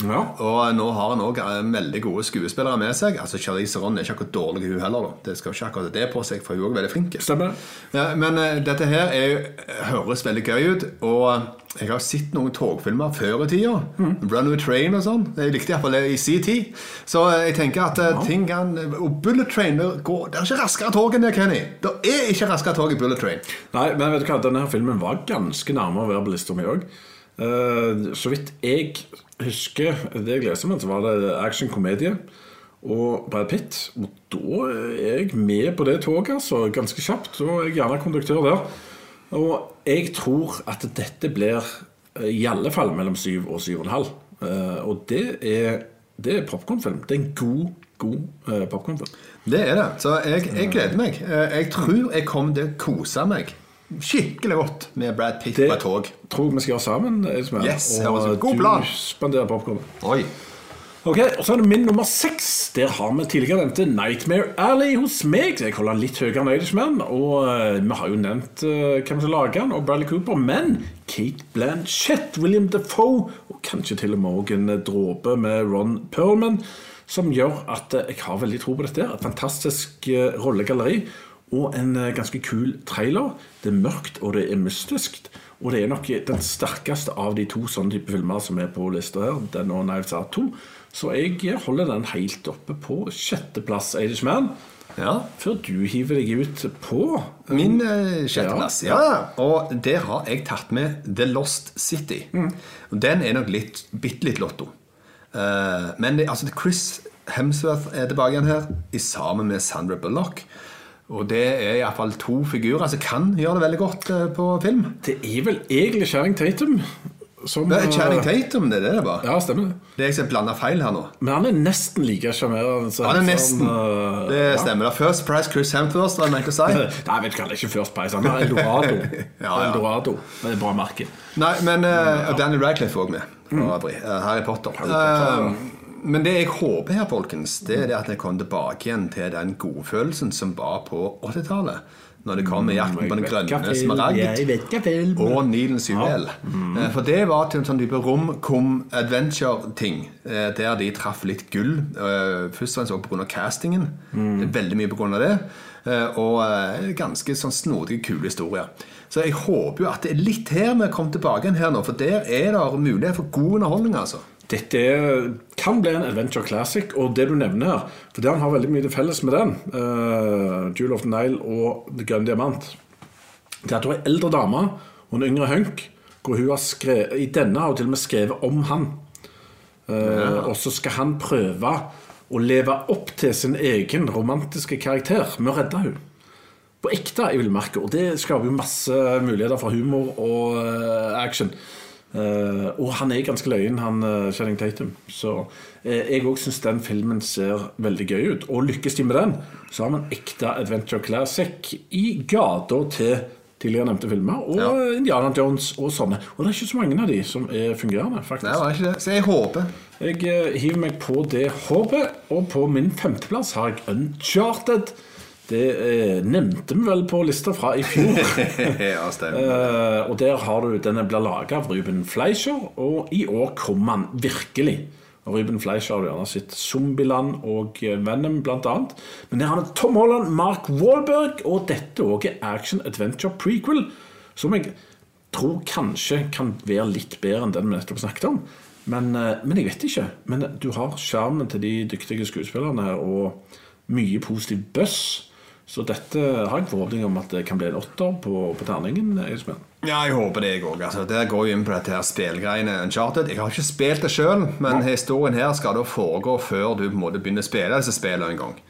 Ja. Og nå har han òg veldig gode skuespillere med seg. Altså Charlize Theron er ikke akkurat dårlig, hun heller. da Det skal ikke akkurat det på seg, for hun er også veldig flink. Stemmer. Ja, men uh, dette her er, høres veldig gøy ut. Og eh, jeg har sett noen togfilmer før i tida. Runaway Train og sånn. Jeg likte iallfall det i sin tid. Så uh, jeg tenker at eh, ting kan Og Bullet Train det går, Det er ikke raskere tog enn det, Kenny. Det er ikke raskere tog i Bullet Train. Nei, men vet du hva, denne her filmen var ganske nærme å være på lista mi òg. Så vidt jeg husker det jeg leste om, så var det action-komedie og Brad Pitt. Og da er jeg med på det toget, altså, ganske kjapt. Er jeg gjerne konduktør der. Og jeg tror at dette blir eh, i alle fall mellom syv og syv og en halv. Eh, Og det er, det er popkornfilm. Det er en god, god popkornfilm. Det er det. Så jeg, jeg gleder meg. Eh, Jeg tror jeg kommer til å kose meg skikkelig godt med Brad Pitt Det på et tog. tror jeg vi skal gjøre sammen. Ismael. Yes, og God du plan. spanderer popkorn. Ok, og Så er det min nummer seks. Der har vi tidligere nevnte Nightmare Alley hos meg. Jeg holder den litt høyere enn Irishman. Og eh, vi har jo nevnt uh, hvem som lager den, og Bradley Cooper. Men Kate Blanchett, William Defoe og kanskje til og med også en eh, dråpe med Ron Perlman, som gjør at jeg har veldig tro på dette. Et fantastisk rollegalleri. Og en eh, ganske kul trailer. Det er mørkt, og det er mystisk. Og det er nok den sterkeste av de to sånne type filmer som er på lista her. Den og Knives Out 2. Så jeg holder den helt oppe på sjetteplass, Irishman. Ja. Før du hiver deg ut på Min uh, sjetteplass. Ja. Og der har jeg tatt med The Lost City. Og Den er nok litt, bitte litt lotto. Uh, men det, altså, Chris Hemsworth er tilbake igjen her, i sammen med Sandra Bullock. Og det er iallfall to figurer som kan gjøre det veldig godt eh, på film. Det er vel egentlig Channing Tatum som Det er Channing Tatum, det er det det var. Ja, stemmer det. Det er jeg blanda feil her nå. Men han er nesten like sjarmerende. Han er nesten. som, uh, Det ja. stemmer. det. First Price Chris Hemsworth, var det ment å si. Nei, vet kaller er ikke First Price. Han er Eldorado. Ja, ja. Eldorado. Det er bra merke. Nei, men uh, og Danny Radcliffe også med. Mm. Harry Potter. Harry Potter. Eh, men det jeg håper her, folkens, det er det at jeg kommer tilbake igjen til den godfølelsen som var på 80-tallet. Når det kom i 'Jakten på den grønne smaragd' og 'Nilens juvel'. Mm. For det var til en sånn type rom-com-adventure-ting. eh, Der de traff litt gull. eh, Først og fremst pga. castingen. Mm. veldig mye pga. det. eh, Og eh, ganske sånn snodige, kule historier. Så jeg håper jo at det er litt her vi kommer tilbake igjen her nå, for der er det mulighet for god underholdning, altså. Dette er, kan bli en adventure classic, og det du nevner her For det han har veldig mye felles med den, uh, Jewel of the Nile og The Gun Diamant, det er at hun er eldre dame og en yngre hunk, hvor hun har skrevet, i denne har hun til og med skrevet om han. Uh, Og så skal han prøve å leve opp til sin egen romantiske karakter med å redde hun På ekte i villmarka. Og det skaper jo masse muligheter for humor og uh, action. Uh, og han er ganske løyen, han uh, Channing Tatum. Så uh, jeg òg syns den filmen ser veldig gøy ut. Og lykkes de med den, så har man ekte adventure classic i gata til tidligere nevnte filmer. Og Ja. Indiana Jones og sånne. Og det er ikke så mange av de som er fungerende, faktisk. Det var ikke det. Så jeg håper. Jeg hiver meg på det håpet, og på min femteplass har jeg Uncharted. Det eh, nevnte vi vel på lista fra i fjor. ja, stemmer. Eh, og der har du denne blir laga av Ruben Fleischer, og i år kommer han virkelig. Ruben Fleischer har gjerne sett Zombieland og eh, Venom, annet. Men her har vi Tom Holland, Mark Wahlberg, og dette òg er action adventure prequel, som jeg tror kanskje kan være litt bedre enn den vi nettopp snakket om. Men, eh, men jeg vet ikke. Men du har sjarmen til de dyktige skuespillerne og mye positiv buzz. Så dette har jeg forhåpning om at det kan bli en åtter på, på terningen. Espen. Ja, jeg håper det, jeg òg. Altså, der går jo inn på dette her spillgreiene Uncharted. Jeg har ikke spilt det sjøl, men historien her skal da foregå før du på en måte begynner å spille disse spillene en gang.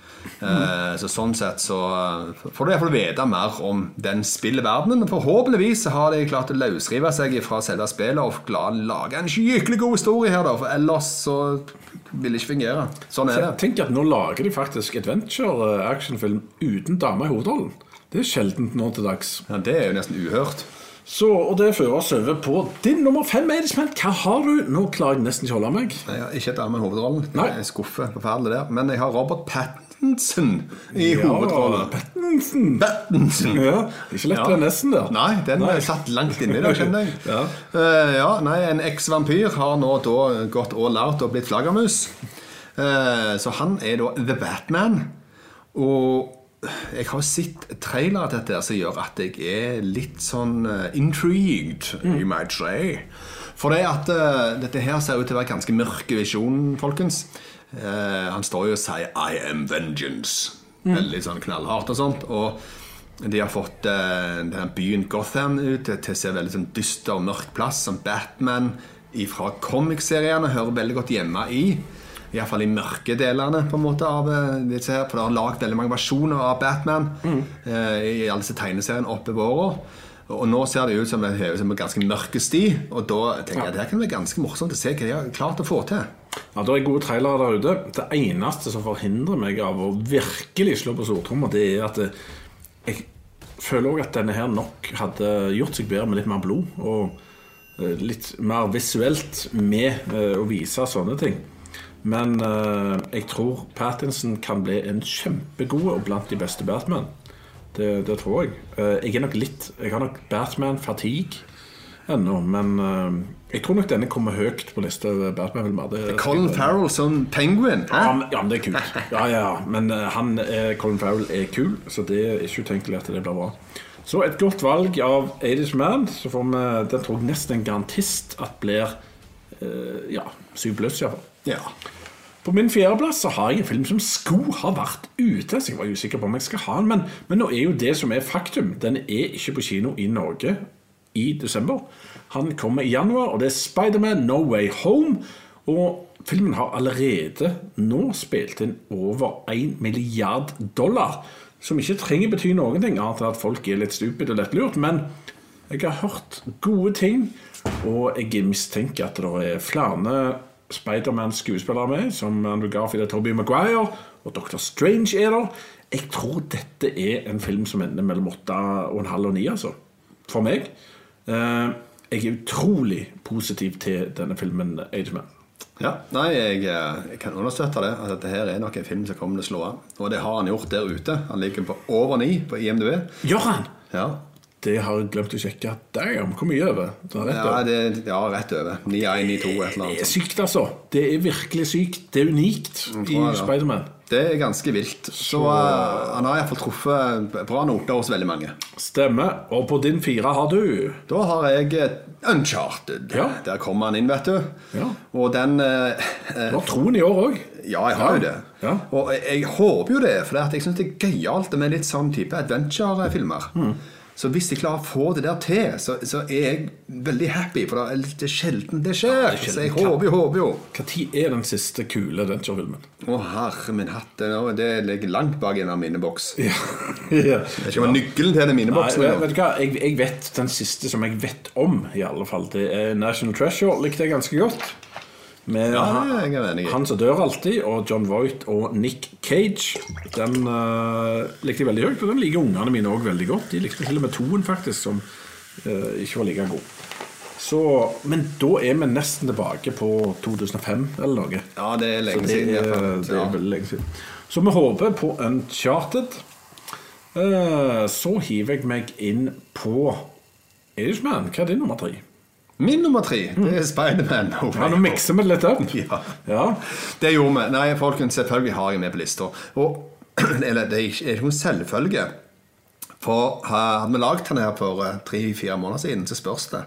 Eh, så Sånn sett så eh, får du iallfall vite mer om den spillverdenen. Forhåpentligvis har de klart å løsrive seg fra selve spillet og lage en skikkelig god historie her, da. For ellers så vil det ikke fungere. Sånn er det. Tenk at nå lager de faktisk adventure-actionfilm uten dame i hovedrollen. Det er sjeldent nå til dags. Ja, det er jo nesten uhørt. Så, og det fører oss over på din nummer fem. Edisman. Hva har du? Nå klarer jeg nesten ikke å holde meg. Jeg har ikke dame i hovedrollen. Jeg Jeg skuffet. forferdelig der. Men jeg har Robert Pattinson i hovedrollen. Pattinson. Pattinson. Ja, ikke lett Ja. nesten der. Nei, den er satt langt inni der, kjenner jeg. Ja. Uh, ja, nei, En eks-vampyr har nå da gått all out og blitt flaggermus. Uh, så han er da The Batman. Og jeg har sett trailere til dette som gjør at jeg er litt sånn intrigued, intrigued, you might say. For det at uh, dette her ser ut til å være ganske mørke visjon, folkens. Eh, han står jo og sier 'I am vengeance'. Veldig sånn knallhardt og sånt. Og de har fått eh, denne byen Gotham ut til å se veldig sånn dyster og mørk plass, som Batman fra comicseriene hører veldig godt hjemme i. Iallfall i mørke delene på en måte av eh, disse her, For det har lagd veldig mange versjoner av Batman eh, i alle disse tegneseriene oppover åra. Og nå ser det ut som en ganske mørk sti, og da tenker jeg at det her kan være ganske morsomt å se hva de har klart å få til. Ja, Det er gode trailere der ute. Det eneste som forhindrer meg av å virkelig slå på stortromma, det er at eh, jeg føler òg at denne her nok hadde gjort seg bedre med litt mer blod. Og eh, litt mer visuelt med eh, å vise sånne ting. Men jeg tror Pattinson kan bli en kjempegod og blant de beste Batman. Det, det tror jeg. Jeg er nok litt Jeg har nok Batman-fatigue ennå, men jeg tror nok denne kommer høyt på lista over Batman-filmer. Colin Farrell som penguin. ja, ja, men det er kult. Ja, ja, Men eh, han, Colin Farrell er kul, så det er ikke utenkelig at det blir bra. Så et godt valg av 80's Man. Så får vi, Den tror jeg nesten en garantist at blir eh, ja, syv pluss, iallfall. Ja. På min fjerdeplass så har jeg en film som skulle ha vært ute. Så jeg var usikker på om jeg skal ha den, men, men nå er jo det som er faktum. Den er ikke på kino i Norge i desember. Han kommer i januar, og det er Spiderman No Way Home. Og filmen har allerede nå spilt inn over 1 milliard dollar. Som ikke trenger bety noen ting, annet enn at folk er litt stupid og lettlurt. Men jeg har hørt gode ting, og jeg mistenker at det er flere Spiderman-skuespillere med, som Andrew Garfield og Tobey Maguire, og Dr. Strange er der. Jeg tror dette er en film som ender mellom åtte og en halv og ni, altså. For meg. Eh, jeg er utrolig positiv til denne filmen, Ageman. Ja, nei, jeg, eh, jeg kan understøtte det. At dette her er nok en film som kommer til å slå an. Og det har han gjort der ute. Han ligger på over ni på IMDb. Gjør han? Ja, Det har jeg glemt å sjekke. Damn, hvor mye over? Det rett ja, over. det, ja rett over. 9-1, 9-2, et eller annet. Det er sykt, altså. Det er virkelig sykt. Det er unikt i ja. Spiderman. Det er ganske vilt. Så, uh, han har iallfall truffet bra noter hos veldig mange. Stemmer. Og på din fire har du Da har jeg eh, Uncharted. Ja. Der kommer han inn, vet du. Ja. Og den uh, eh, Du har troen i år òg. Ja, jeg har jo det. Ja. Og jeg, jeg håper jo det, for jeg syns det er gøyalt med litt sånn type adventure-filmer. Mm. Så hvis de klarer å få det der til, så, så er jeg veldig happy. For det er litt sjelden det skjer. det er sjelden. så jeg håper jo, håper jo. Når er den siste kule Adventure-filmen? Å, herre min hatt. Det, det ligger langt bak en av mine boks. Ja. ja. Det er ikke nøkkelen til den minneboksen Nei, vet du hva? Jeg, jeg vet den siste som jeg vet om, i alle fall. Det er National Treasure. Likte jeg ganske godt. Med Ja, han, er enig han som dør alltid, og John Voight og Nick Cage. Den uh, likte jeg veldig høyt, og den liker ungene mine òg veldig godt. De likte til og med toen, faktisk, som uh, ikke var like god. Så, men da er vi nesten tilbake på 2005 eller noe. Ja, det er lenge det siden. i er, det er veldig lenge siden. Så vi håper på Uncharted. Uh, Så hiver jeg meg inn på Irishman. Hva er din nummer tre? Min nummer tre det er Spiderman. No Ja, Nå mikser vi det litt opp. Ja. Ja. Det gjorde vi. Nei, folkens, selvfølgelig har jeg med på lista. Eller, det er ikke, noen selvfølge. For hadde vi lagd den her for eh, tre-fire måneder siden, så spørs det.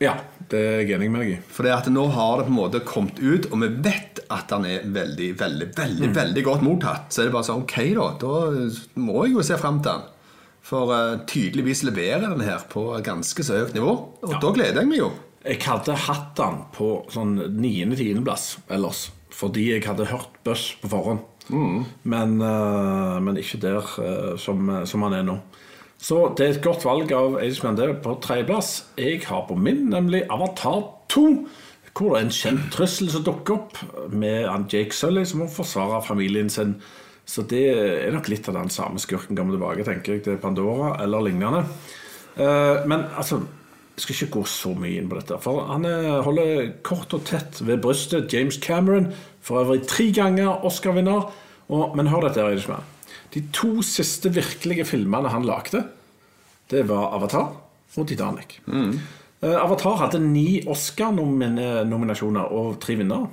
ja, det er jeg enig med deg i. For det at nå har det på en måte kommet ut, og vi vet at den er veldig, veldig, veldig veldig godt mottatt. Så er det bare sånn Ok, da. Da må jeg jo se fram til den. For uh, tydeligvis leverer den her på ganske så høyt nivå. Og da gleder jeg meg jo. Jeg hadde hatt den på sånn 9.-10.-plass ellers. Fordi jeg hadde hørt Buss på forhånd. Men, uh, men ikke der uh, som, som han er nå. Så det er et godt valg av Ageman D på tredjeplass. Jeg har på min nemlig Avatar 2. Hvor det er en kjent trussel som dukker opp, med Jake Sully som må forsvare familien sin. Så det er nok litt av den samme skurken kommer tilbake, tenker jeg, til Pandora eller lignende. Eh, Men altså jeg skal ikke gå så mye inn på dette. For han er- holder kort og tett ved brystet. James Cameron, for øvrig tre ganger Oscar-vinner. Men hør dette, Irishman. De to siste virkelige filmene han lagde, det var Avatar og Titanic. Mm. Avatar hadde ni Oscar-nominasjoner og tre vinnere.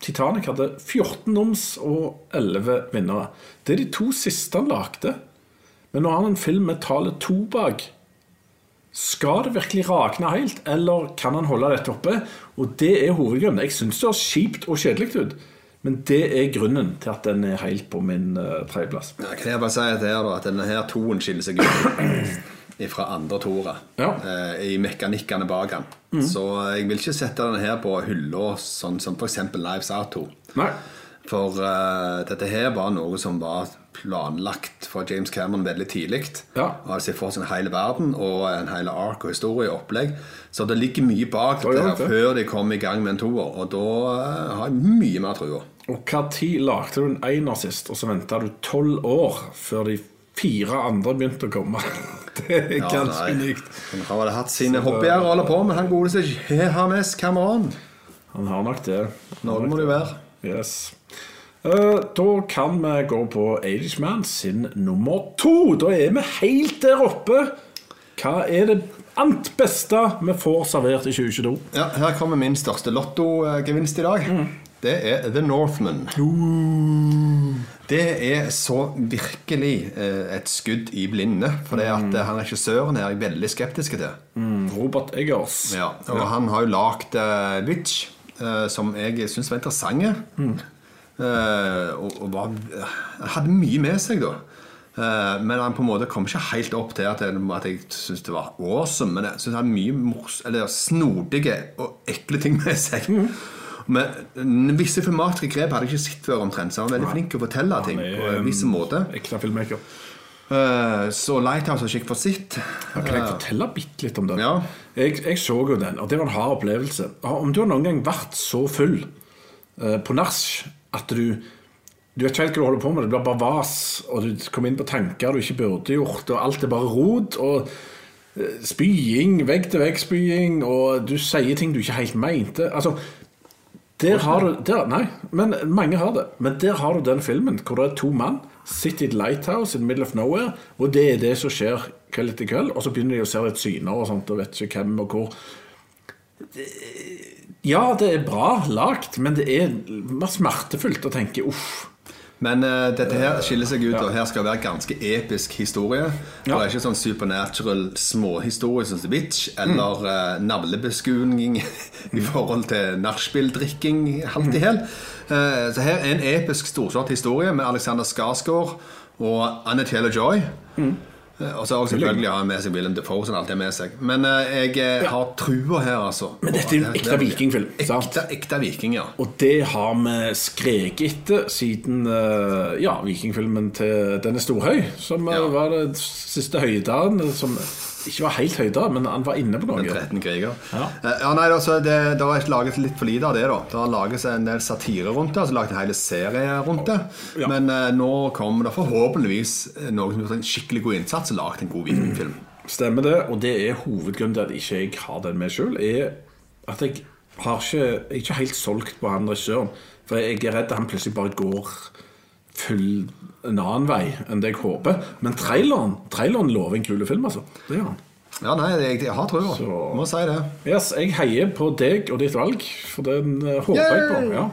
Titanic hadde 14 noms og 11 vinnere. Det er de to siste han lagde. Men nå har han en film med tallet to bak. Skal det virkelig rakne helt, eller kan han holde dette oppe? Og det er hovedgrunnen. Jeg syns det høres kjipt og kjedelig ut, men det er grunnen til at den er helt på min uh, tredjeplass. Ja, kan jeg bare si at, her, da, at denne her toen skiller seg ut fra andre toere Ja. eh, i mekanikkene bak den. Så jeg vil ikke sette den her på hylla sånn som f.eks. Lives Out 2. Nei. For uh, dette her var noe som var planlagt fra James Cameron veldig tidlig. Ja. Hadde sett for seg en hel verden og en hel ark og historie og opplegg. Så det ligger mye bak det dette her før de kom i gang med en toer. Og da uh, har jeg mye mer trua. Og hva tid lagde du en einer sist, og så venta du tolv år før de fire andre begynte å komme? Det er ganske nei. unikt. Han har vel hatt sine hobbyer å holde på med, han godeste Hermes Cameron. Han har nok det. Noe må det jo være. Yes. Eh, da kan vi gå på Ageman sin nummer to. Da er vi helt der oppe. Hva er det ant beste vi får servert i 2022? Ja, her kommer min største lottogevinst i dag. Det er The Northman. Det er så virkelig eh, et skudd i blinde. For det at eh, han regissøren er jeg veldig skeptisk til. Robert Eggers. Ja, og han har jo lagd uh, Witch, eh, som jeg syns var interessant. Eh, og, og var, hadde mye med seg, da. Eh, men han på en måte kom ikke helt opp til at jeg, at jeg syntes det var awesome. Men jeg syns han hadde mye mors, eller snodige og ekle ting med seg. Men visse filmatiske grep hadde jeg ikke sett før omtrent. Så han var veldig flink til å fortelle ting på en viss måte. Ekte filmmaker. Uh, så Lighthouse har ikke fått sett. Kan jeg fortelle bitte litt om den? Ja. Jeg, jeg så jo den, og det var en hard opplevelse. Om du har noen gang vært så full uh, på nach at du du vet ikke helt hva du holder på med, det blir bare vas, og du kommer inn på tanker du ikke burde gjort, og alt er bare rot. og eh, Spying, vegg-til-vegg-spying, og du sier ting du ikke helt mente. Altså, der har du der, Nei, men mange har det. Men der har du den filmen hvor det er to mann sitter i et lighthouse in the middle of nowhere, og det er det som skjer kveld etter kveld. Og så begynner de å se litt syner og sånt, og vet ikke hvem og hvor. Ja, det er bra lagt, men det er mer smertefullt å tenke uff. Men uh, dette her skiller seg ut, og her skal være ganske episk historie. Det er ikke sånn supernatural småhistorie som The Witch, eller mm. navlebeskuing i forhold til nachspieldrikking, halvt i hæl. Uh, så her er en episk storslått historie med Alexander Skarsgård og Anne Taylor-Joy. Eh, Og så også selvfølgelig har han med seg William Defoe. som alt er med seg. Men eh, jeg eh, har trua her, altså. Men dette er jo en ekte vikingfilm? Ekte, ekte viking, ja. Og det har vi skreket etter siden eh, ja, vikingfilmen til Denne Storhøy, som eh, Ja. var det siste høydagen. som ikke var helt høyde, men han var inne på noe. 13 kriger. Ja. Eh, ja, nei, altså, det, det var laget litt for lite av det. da Det har laget seg en del satire rundt det. Altså laget en hel serie rundt det. Ja. Men uh, nå kommer det forhåpentligvis eh, noen som har gjort en skikkelig god innsats og laget en god vikingfilm. Stemmer det, og det er hovedgrunnen til at ikke jeg har den med sjøl, er at jeg har ikke, jeg er ikke helt solgt på han regissøren. For jeg er redd han plutselig bare går full en annen vei enn det jeg håper. Men traileren, traileren lover en kul film, altså. Det gjør han. Ja, nei, jeg, jeg har trua. Må si det. Yes, jeg heier på deg og ditt valg, for den uh, håper jeg på. Ja.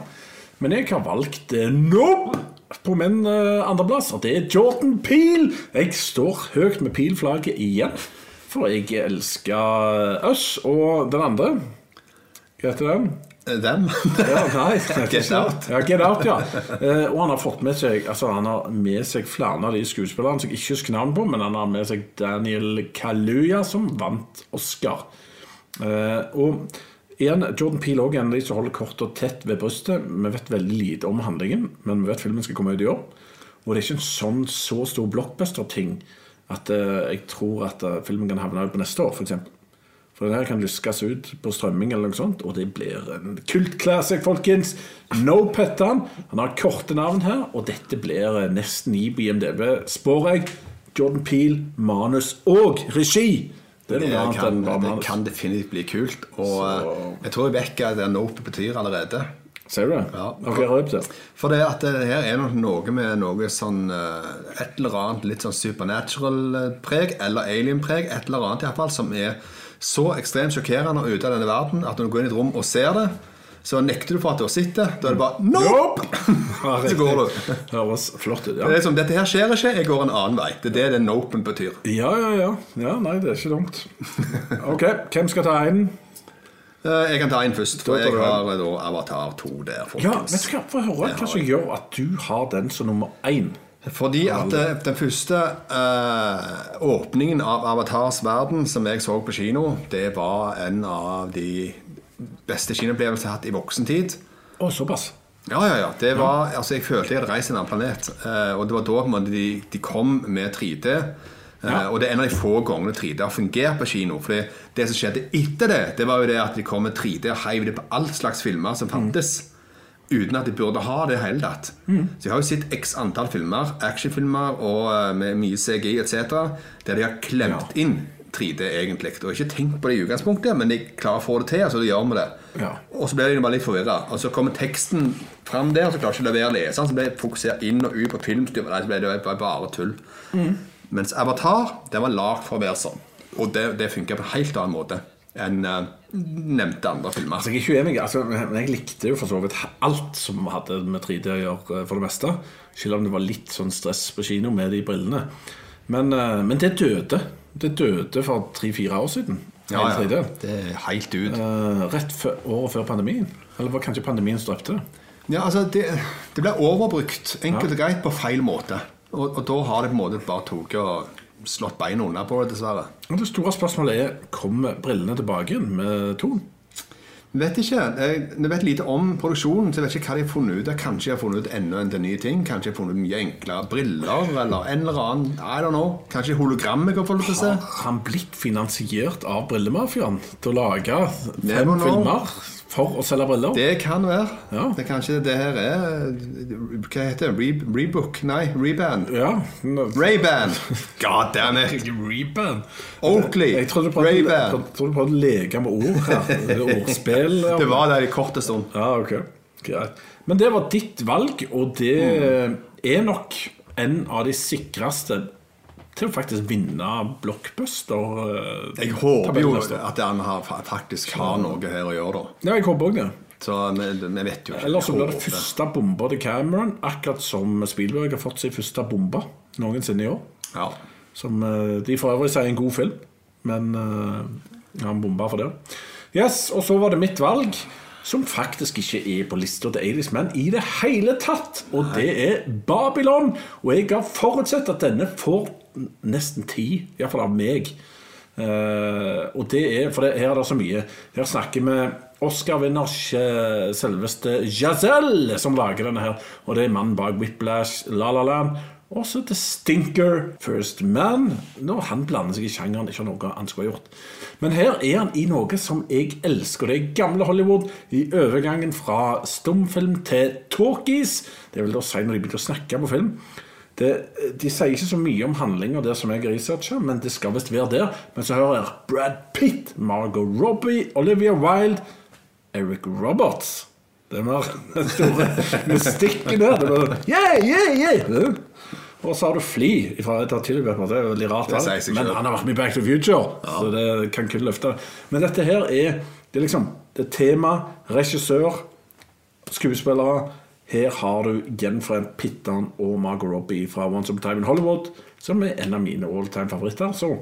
Men jeg har valgt uh, Nope på min uh, andreplass, og det er Jordan Peel. Jeg står høyt med Peel-flagget igjen, for jeg elsker Us. Og den andre Hva heter den? Dem? Ja, nei, Get. Out. Ja, Get Out, ja. Eh, og han har fått med seg Altså han har med seg flere av de skuespillerne som jeg ikke husker navn på, men han har med seg Daniel Kaluya, som vant Oscar. Eh, og igjen, Jordan Peele også en av de som holder kort og tett ved brystet. Vi vet veldig lite om handlingen, men vi vet filmen skal komme ut i år. Og det er ikke en sånn så stor blockbuster-ting at eh, jeg tror at eh, filmen kan havne ut på neste år, f.eks. For den her kan lyskes ut på strømming eller noe sånt, og det blir en kultklassisk, folkens. No Pettan. Han har korte navn her, og dette blir nesten nesten i IMDb, spår jeg. Jordan Peel, manus og regi. Det er Det kan, det kan definitivt bli kult. Og Så- eh, jeg tror jeg vet hva det Nope betyr allerede. Ser du det? Ja. Okay. For det at det her er noe med noe sånn eh, Et eller annet litt sånn supernatural-preg, eller alien-preg, et eller annet iallfall, som er så ekstremt sjokkerende og ute av denne verden at når du går inn i et rom og ser det, så nekter du for at du har sett det. Da er det bare Nope! Så går du. Høres flott ut. Det er som, Dette her skjer ikke, jeg går en annen vei. Det er det den nopen betyr. ja, ja, ja. Ja, Nei, det er ikke dumt. Ok, hvem skal ta en? Eh, Jeg kan ta en først, for jeg har eh, da Avatar 2 der, Ja, folkens. vet du hva? Få høre hva som gjør at du har den som nummer én. Fordi at eh, den første eh, åpningen av Avatars verden som jeg så på kino, det var en av de beste kinoopplevelsene jeg har hatt i voksen tid. Å, såpass. Ja, ja, ja. Det var, altså, jeg følte jeg hadde reist til en annen planet. eh, og det var da måte, de, de kom med 3D. eh, Ja. Og det er en av de få gangene 3D har fungert på kino. For det som skjedde etter det, det var jo det at de kom med 3D og heiv det på all slags filmer som fantes. Uten at de burde ha det i hele tatt. Så jeg har jo sett x antall filmer, actionfilmer og eh, med mye CGI etc., der de har klemt inn 3D egentlig. Og ikke tenkt på det i utgangspunktet, men de klarer å få det til, så de gjør vi det. Ja. Og så blir de bare litt forvirra. Og så kommer teksten fram der, så klarer ikke å levere leseren. Så blir det fokusert inn og ut på filmstyret. Så ble det bare, tull. tull. Mens Avatar den var lagd for å være sånn. Og det, det funker på en helt annen måte enn uh, nevnte andre filmer. Altså, jeg er ikke uenig. Altså, men jeg likte jo for så vidt alt som hadde med 3D å gjøre, eh, for det meste. Selv om det var litt sånn stress på kino med de brillene. Men, uh, men det døde. Det døde for tre-fire år siden. Ja, ja. Det er helt ut. Uh, rett før, året før pandemien. Eller var kanskje pandemien som drepte det? Ja, altså, det, det ble overbrukt enkelt og greit på feil måte. Og, og da har det på en måte bare tatt og slått beina unna på det, dessverre. Og det store spørsmålet er kommer brillene tilbake igjen med ton. Vet ikke. Jeg, jeg vet lite om produksjonen, så jeg vet ikke hva de har funnet ut. Kanskje de har funnet ut enda en ny ting. Kanskje de har funnet ut mye enklere briller, eller en eller annen I don't know. Kanskje hologram jeg kan få lov til å se. Har han blitt finansiert av brillemafiaen til å lage fem filmer for å selge briller? Det kan være. Ja. Det kan ikke det her er Hva heter det? Re, rebook? Nei, reband. Ja. Ray-Ban! God damn it! Reband. Oakley. Jeg trodde du prøvde, å leke med ord her. Er Ordspill. ja. Det var der i korte stund. Ja, ok. Greit. Men det var ditt valg, og det er nok en av de sikreste til å faktisk vinne blockbuster. eh, Jeg håper jo at han har, faktisk har noe her å gjøre, da. Ja, jeg håper òg det. Så vi, vi vet jo ikke. Eller så blir det første bomba til Cameron, akkurat som Spielberg har fått sin første bombe noensinne i år. Ja. Som eh, de for øvrig sier er en god film, men uh, han bomba for det. Yes, Og så var det mitt valg, som faktisk ikke er på lista til 80's Men i det hele tatt. Og det er Babylon. Og jeg har forutsett at denne får nesten ti, iallfall av meg. Uh, og det er, for det, her er det så mye. Her snakker vi Oscar-vinner sj- selveste Jazelle som lager denne her. Og det er mannen bak Whiplash, La La Land. Og så The Stinker, First Man. Når han blander seg i sjangeren, ikke noe han skulle ha gjort. Men her er han i noe som jeg elsker. Det er gamle Hollywood i overgangen fra stumfilm til talkies. Det vil da si når de begynner å snakke på film. Det, de sier ikke så mye om handlinger der som jeg researcher, men det skal visst være der. Men så hører jeg Brad Pitt, Margot Robbie, Olivia Wilde, Eric Roberts. Det var den store mystikken der. Det var, bare, yeah, yeah, yeah. Og så har du Fly fra Tilbøker. Det er veldig rart, seg men han har vært med i Back to the Future, så det kan kun løfte det. Men dette her er det er liksom det er tema, regissør, skuespillere. Her har du gjenforent Pittan og Margot Robbie fra Once Upon a Time in Hollywood, som er en av mine all time favoritter. Så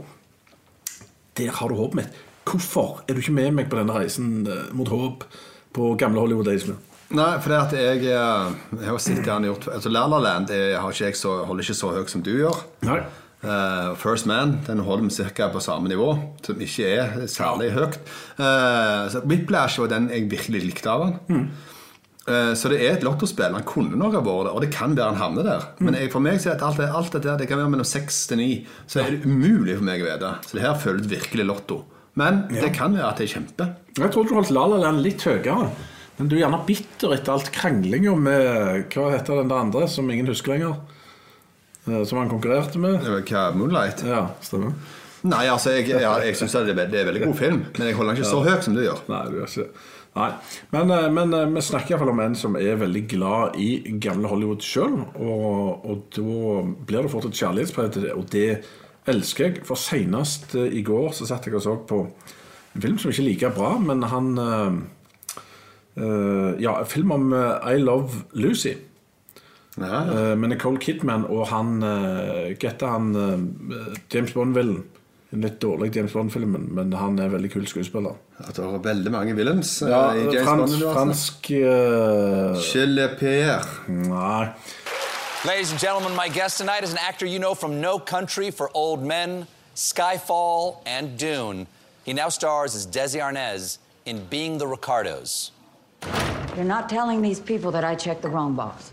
der har du håpet mitt. Hvorfor er du ikke med meg på denne reisen eh, mot håp på gamle Hollywood Days? Nei, for det at jeg, eh, jeg har sittet han har gjort altså La La Land jeg har ikke jeg så, holder ikke så høyt som du gjør. Nei. Uh, First Man den holder vi ca. på samme nivå, som ikke er særlig høyt. Uh, så Whiplash var den jeg virkelig likte av han. Eh, så det er et lottospill. Han kunne nok ha vært det, og det kan være han havner der. Men jeg, for meg så er det alt, det- alt dette der, det kan være mellom seks til ni. Så er det umulig for meg å vite. Så det her føles virkelig lotto. Men det kan være at det er kjempe. Jeg tror du holdt La La Land litt høyere. Men du er gjerne bitter etter alt kranglinga med Hva heter den der andre som ingen husker lenger? Eh, Som han konkurrerte med? Hva, Moonlight? Ja, stemmer. Nei, altså, jeg, ja, jeg syns det, er en veldig god film, men jeg holder den ikke så høyt som du gjør. Nei, du gjør ikke det. Nei. Men, eh, men eh, vi snakker iallfall om en som er veldig glad i gamle Hollywood sjøl. Og, og da blir det fort et kjærlighetsbrev til det, og det elsker jeg. For senest i går så satt jeg og så på en film som ikke er like bra, men han eh, eh, Ja, en film om eh, I Love Lucy. Ja, eh, med Nicole Kidman og han uh, Hva han eh, James Bond-villen? En litt dårlig James Bond-filmen, men han er veldig kul skuespiller. At det var veldig mange villains eh, Ja, i James Bond-universet. fransk uh, Chile Pierre. Nei. Ladies and gentlemen, my guest tonight is an actor you know from No Country for Old Men, Skyfall, and Dune. He now stars as Desi Arnaz in Being the Ricardos. You're not telling these people that I checked the wrong box.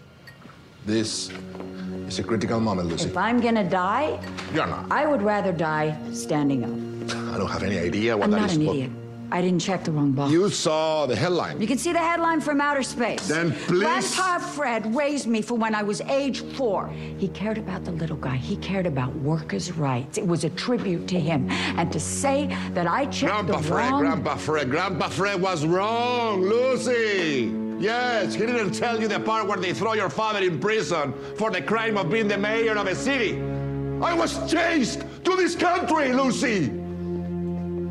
This is a critical moment, Lucy. If I'm gonna die, You're not. I would rather die standing up. I don't have any idea what I'm that not is. an but idiot. I didn't check the wrong box. You saw the headline. You can see the headline from outer space. Then please- Grandpa Fred raised me for when I was age four. He cared about the little guy. He cared about workers' rights. It was a tribute to him. And to say that I checked Grandpa the Fred, wrong... Grandpa Fred, Grandpa Fred was wrong, Lucy. Yes, he didn't tell you the part where they throw your father in prison for the crime of being the mayor of a city. I was chased to this country, Lucy.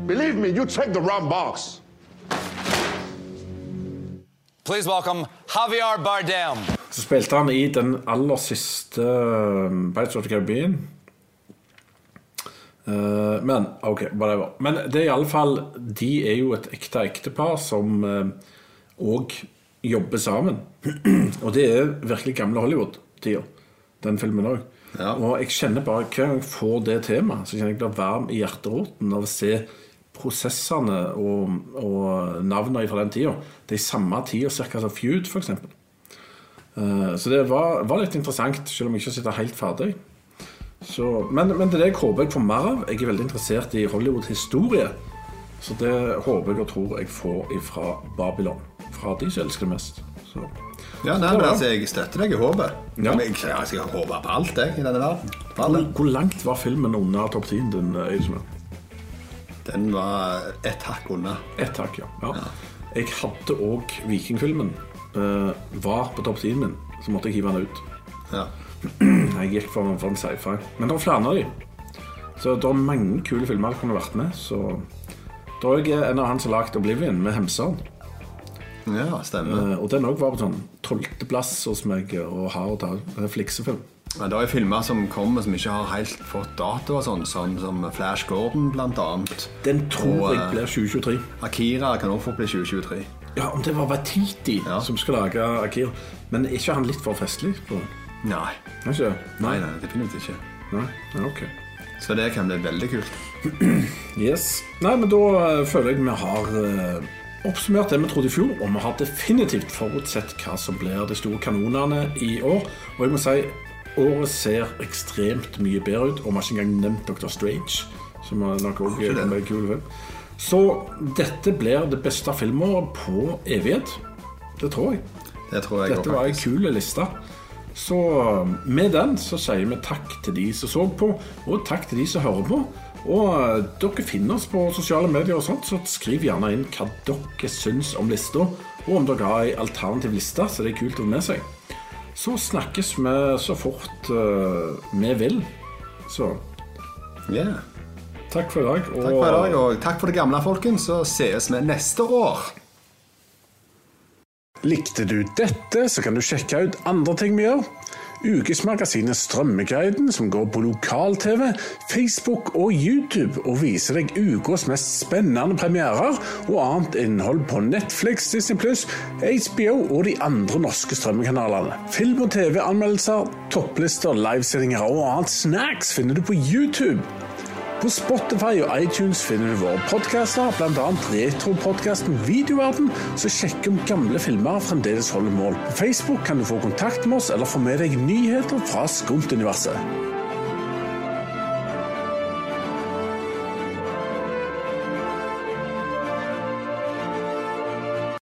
Believe me, you checked the wrong box. Please welcome Javier Bardem. Så spilte han i den aller siste um, Bites of the Caribbean. Eh, men ok, whatever. Men det er iallfall De er jo et ekte ektepar som òg jobber sammen. Og det er virkelig gamle Hollywood-tida, den filmen òg. Ja. Og jeg kjenner bare hver gang jeg får det temaet, så kjenner jeg blir varm i hjerteroten av å se prosessene og, og navnene fra den tida. Det i samme tida ca. som Feud, f.eks. Uh, så det var, var litt interessant, selv om jeg ikke sitter helt ferdig. Så, men, men det er det jeg håper jeg får mer av. Jeg er veldig interessert i Hollywood-historie. Så det håper jeg og tror jeg får fra Babylon. Fra de som elsker det mest. Så. Ja, nei, men altså, Jeg støtter deg i håpet. Ja. Men Jeg, ja, jeg skal håpe på alt jeg, i denne verden. Hvor, hvor langt var filmen under topp 10 din? eh, Eidesmann? Den var ett hakk unna. Ett hakk, ja. ja. Jeg hadde òg Vikingfilmen. Uh, var på topp 10 min, så måtte jeg hive den ut. Ja. Jeg gikk for, for en sci-fi. Men det er flere av dem. Så det er mange kule filmer jeg kunne vært med. Så det er òg en av han som har lagd Oblivion, med Hemseren. Ja, stemmer. Uh, Og den òg var på sånn tolvteplass hos meg og har og en fliksefilm. Men det er filmer som kommer som ikke har helt fått dato, og sånn, sånn som Flash Gordon annet. Den tror Og, jeg eh, blir 2023. Akira kan også bli 2023. Ja, om det var Watiti Ja. som skal lage Akira. Men er ikke han litt for festlig? på den? Nei. Ikke det? Nei, nei, definitivt ikke. Nei? Nei, ok. Så det kan bli veldig kult. Yes. Nei, men da eh, føler jeg vi har eh, oppsummert det vi trodde i fjor, og vi har definitivt forutsett hva som blir de store kanonene i år. Og jeg må si året ser ekstremt mye bedre ut, og vi har ikke engang nevnt Dr. Strange, som er nok òg er en kul film. Så dette blir det beste filmåret på evighet. Det tror jeg. Det tror jeg Dette var ei kul liste. Så med den så sier vi takk til de som så på, og takk til de som hører på. Og eh, dere finner oss på sosiale medier, og sånt, så skriv gjerne inn hva dere syns om lista. Og om dere har ei alternativ liste, så det er kult å ha med seg. Så snakkes vi så fort uh, vi vil. Så Yeah. takk for i dag. Og Takk for i dag, og takk for det gamle, folkens. Så sees vi neste år. Likte du dette, så kan du sjekke ut andre ting vi gjør. Ukesmagasinet Strømmeguiden, som går på lokal-TV, Facebook og YouTube, og viser deg ukas mest spennende premierer og annet innhold på Netflix, Disney Pluss, HBO og de andre norske strømmekanalene. Film- og TV-anmeldelser, topplister, livesendinger og annet snacks finner du på YouTube. På Spotify og iTunes finner du våre podcaster, bl.a. retropodkasten Videoverden, som sjekker om gamle filmer fremdeles holder mål. På Facebook kan du få kontakt med oss eller få med deg nyheter fra Skumt-universet.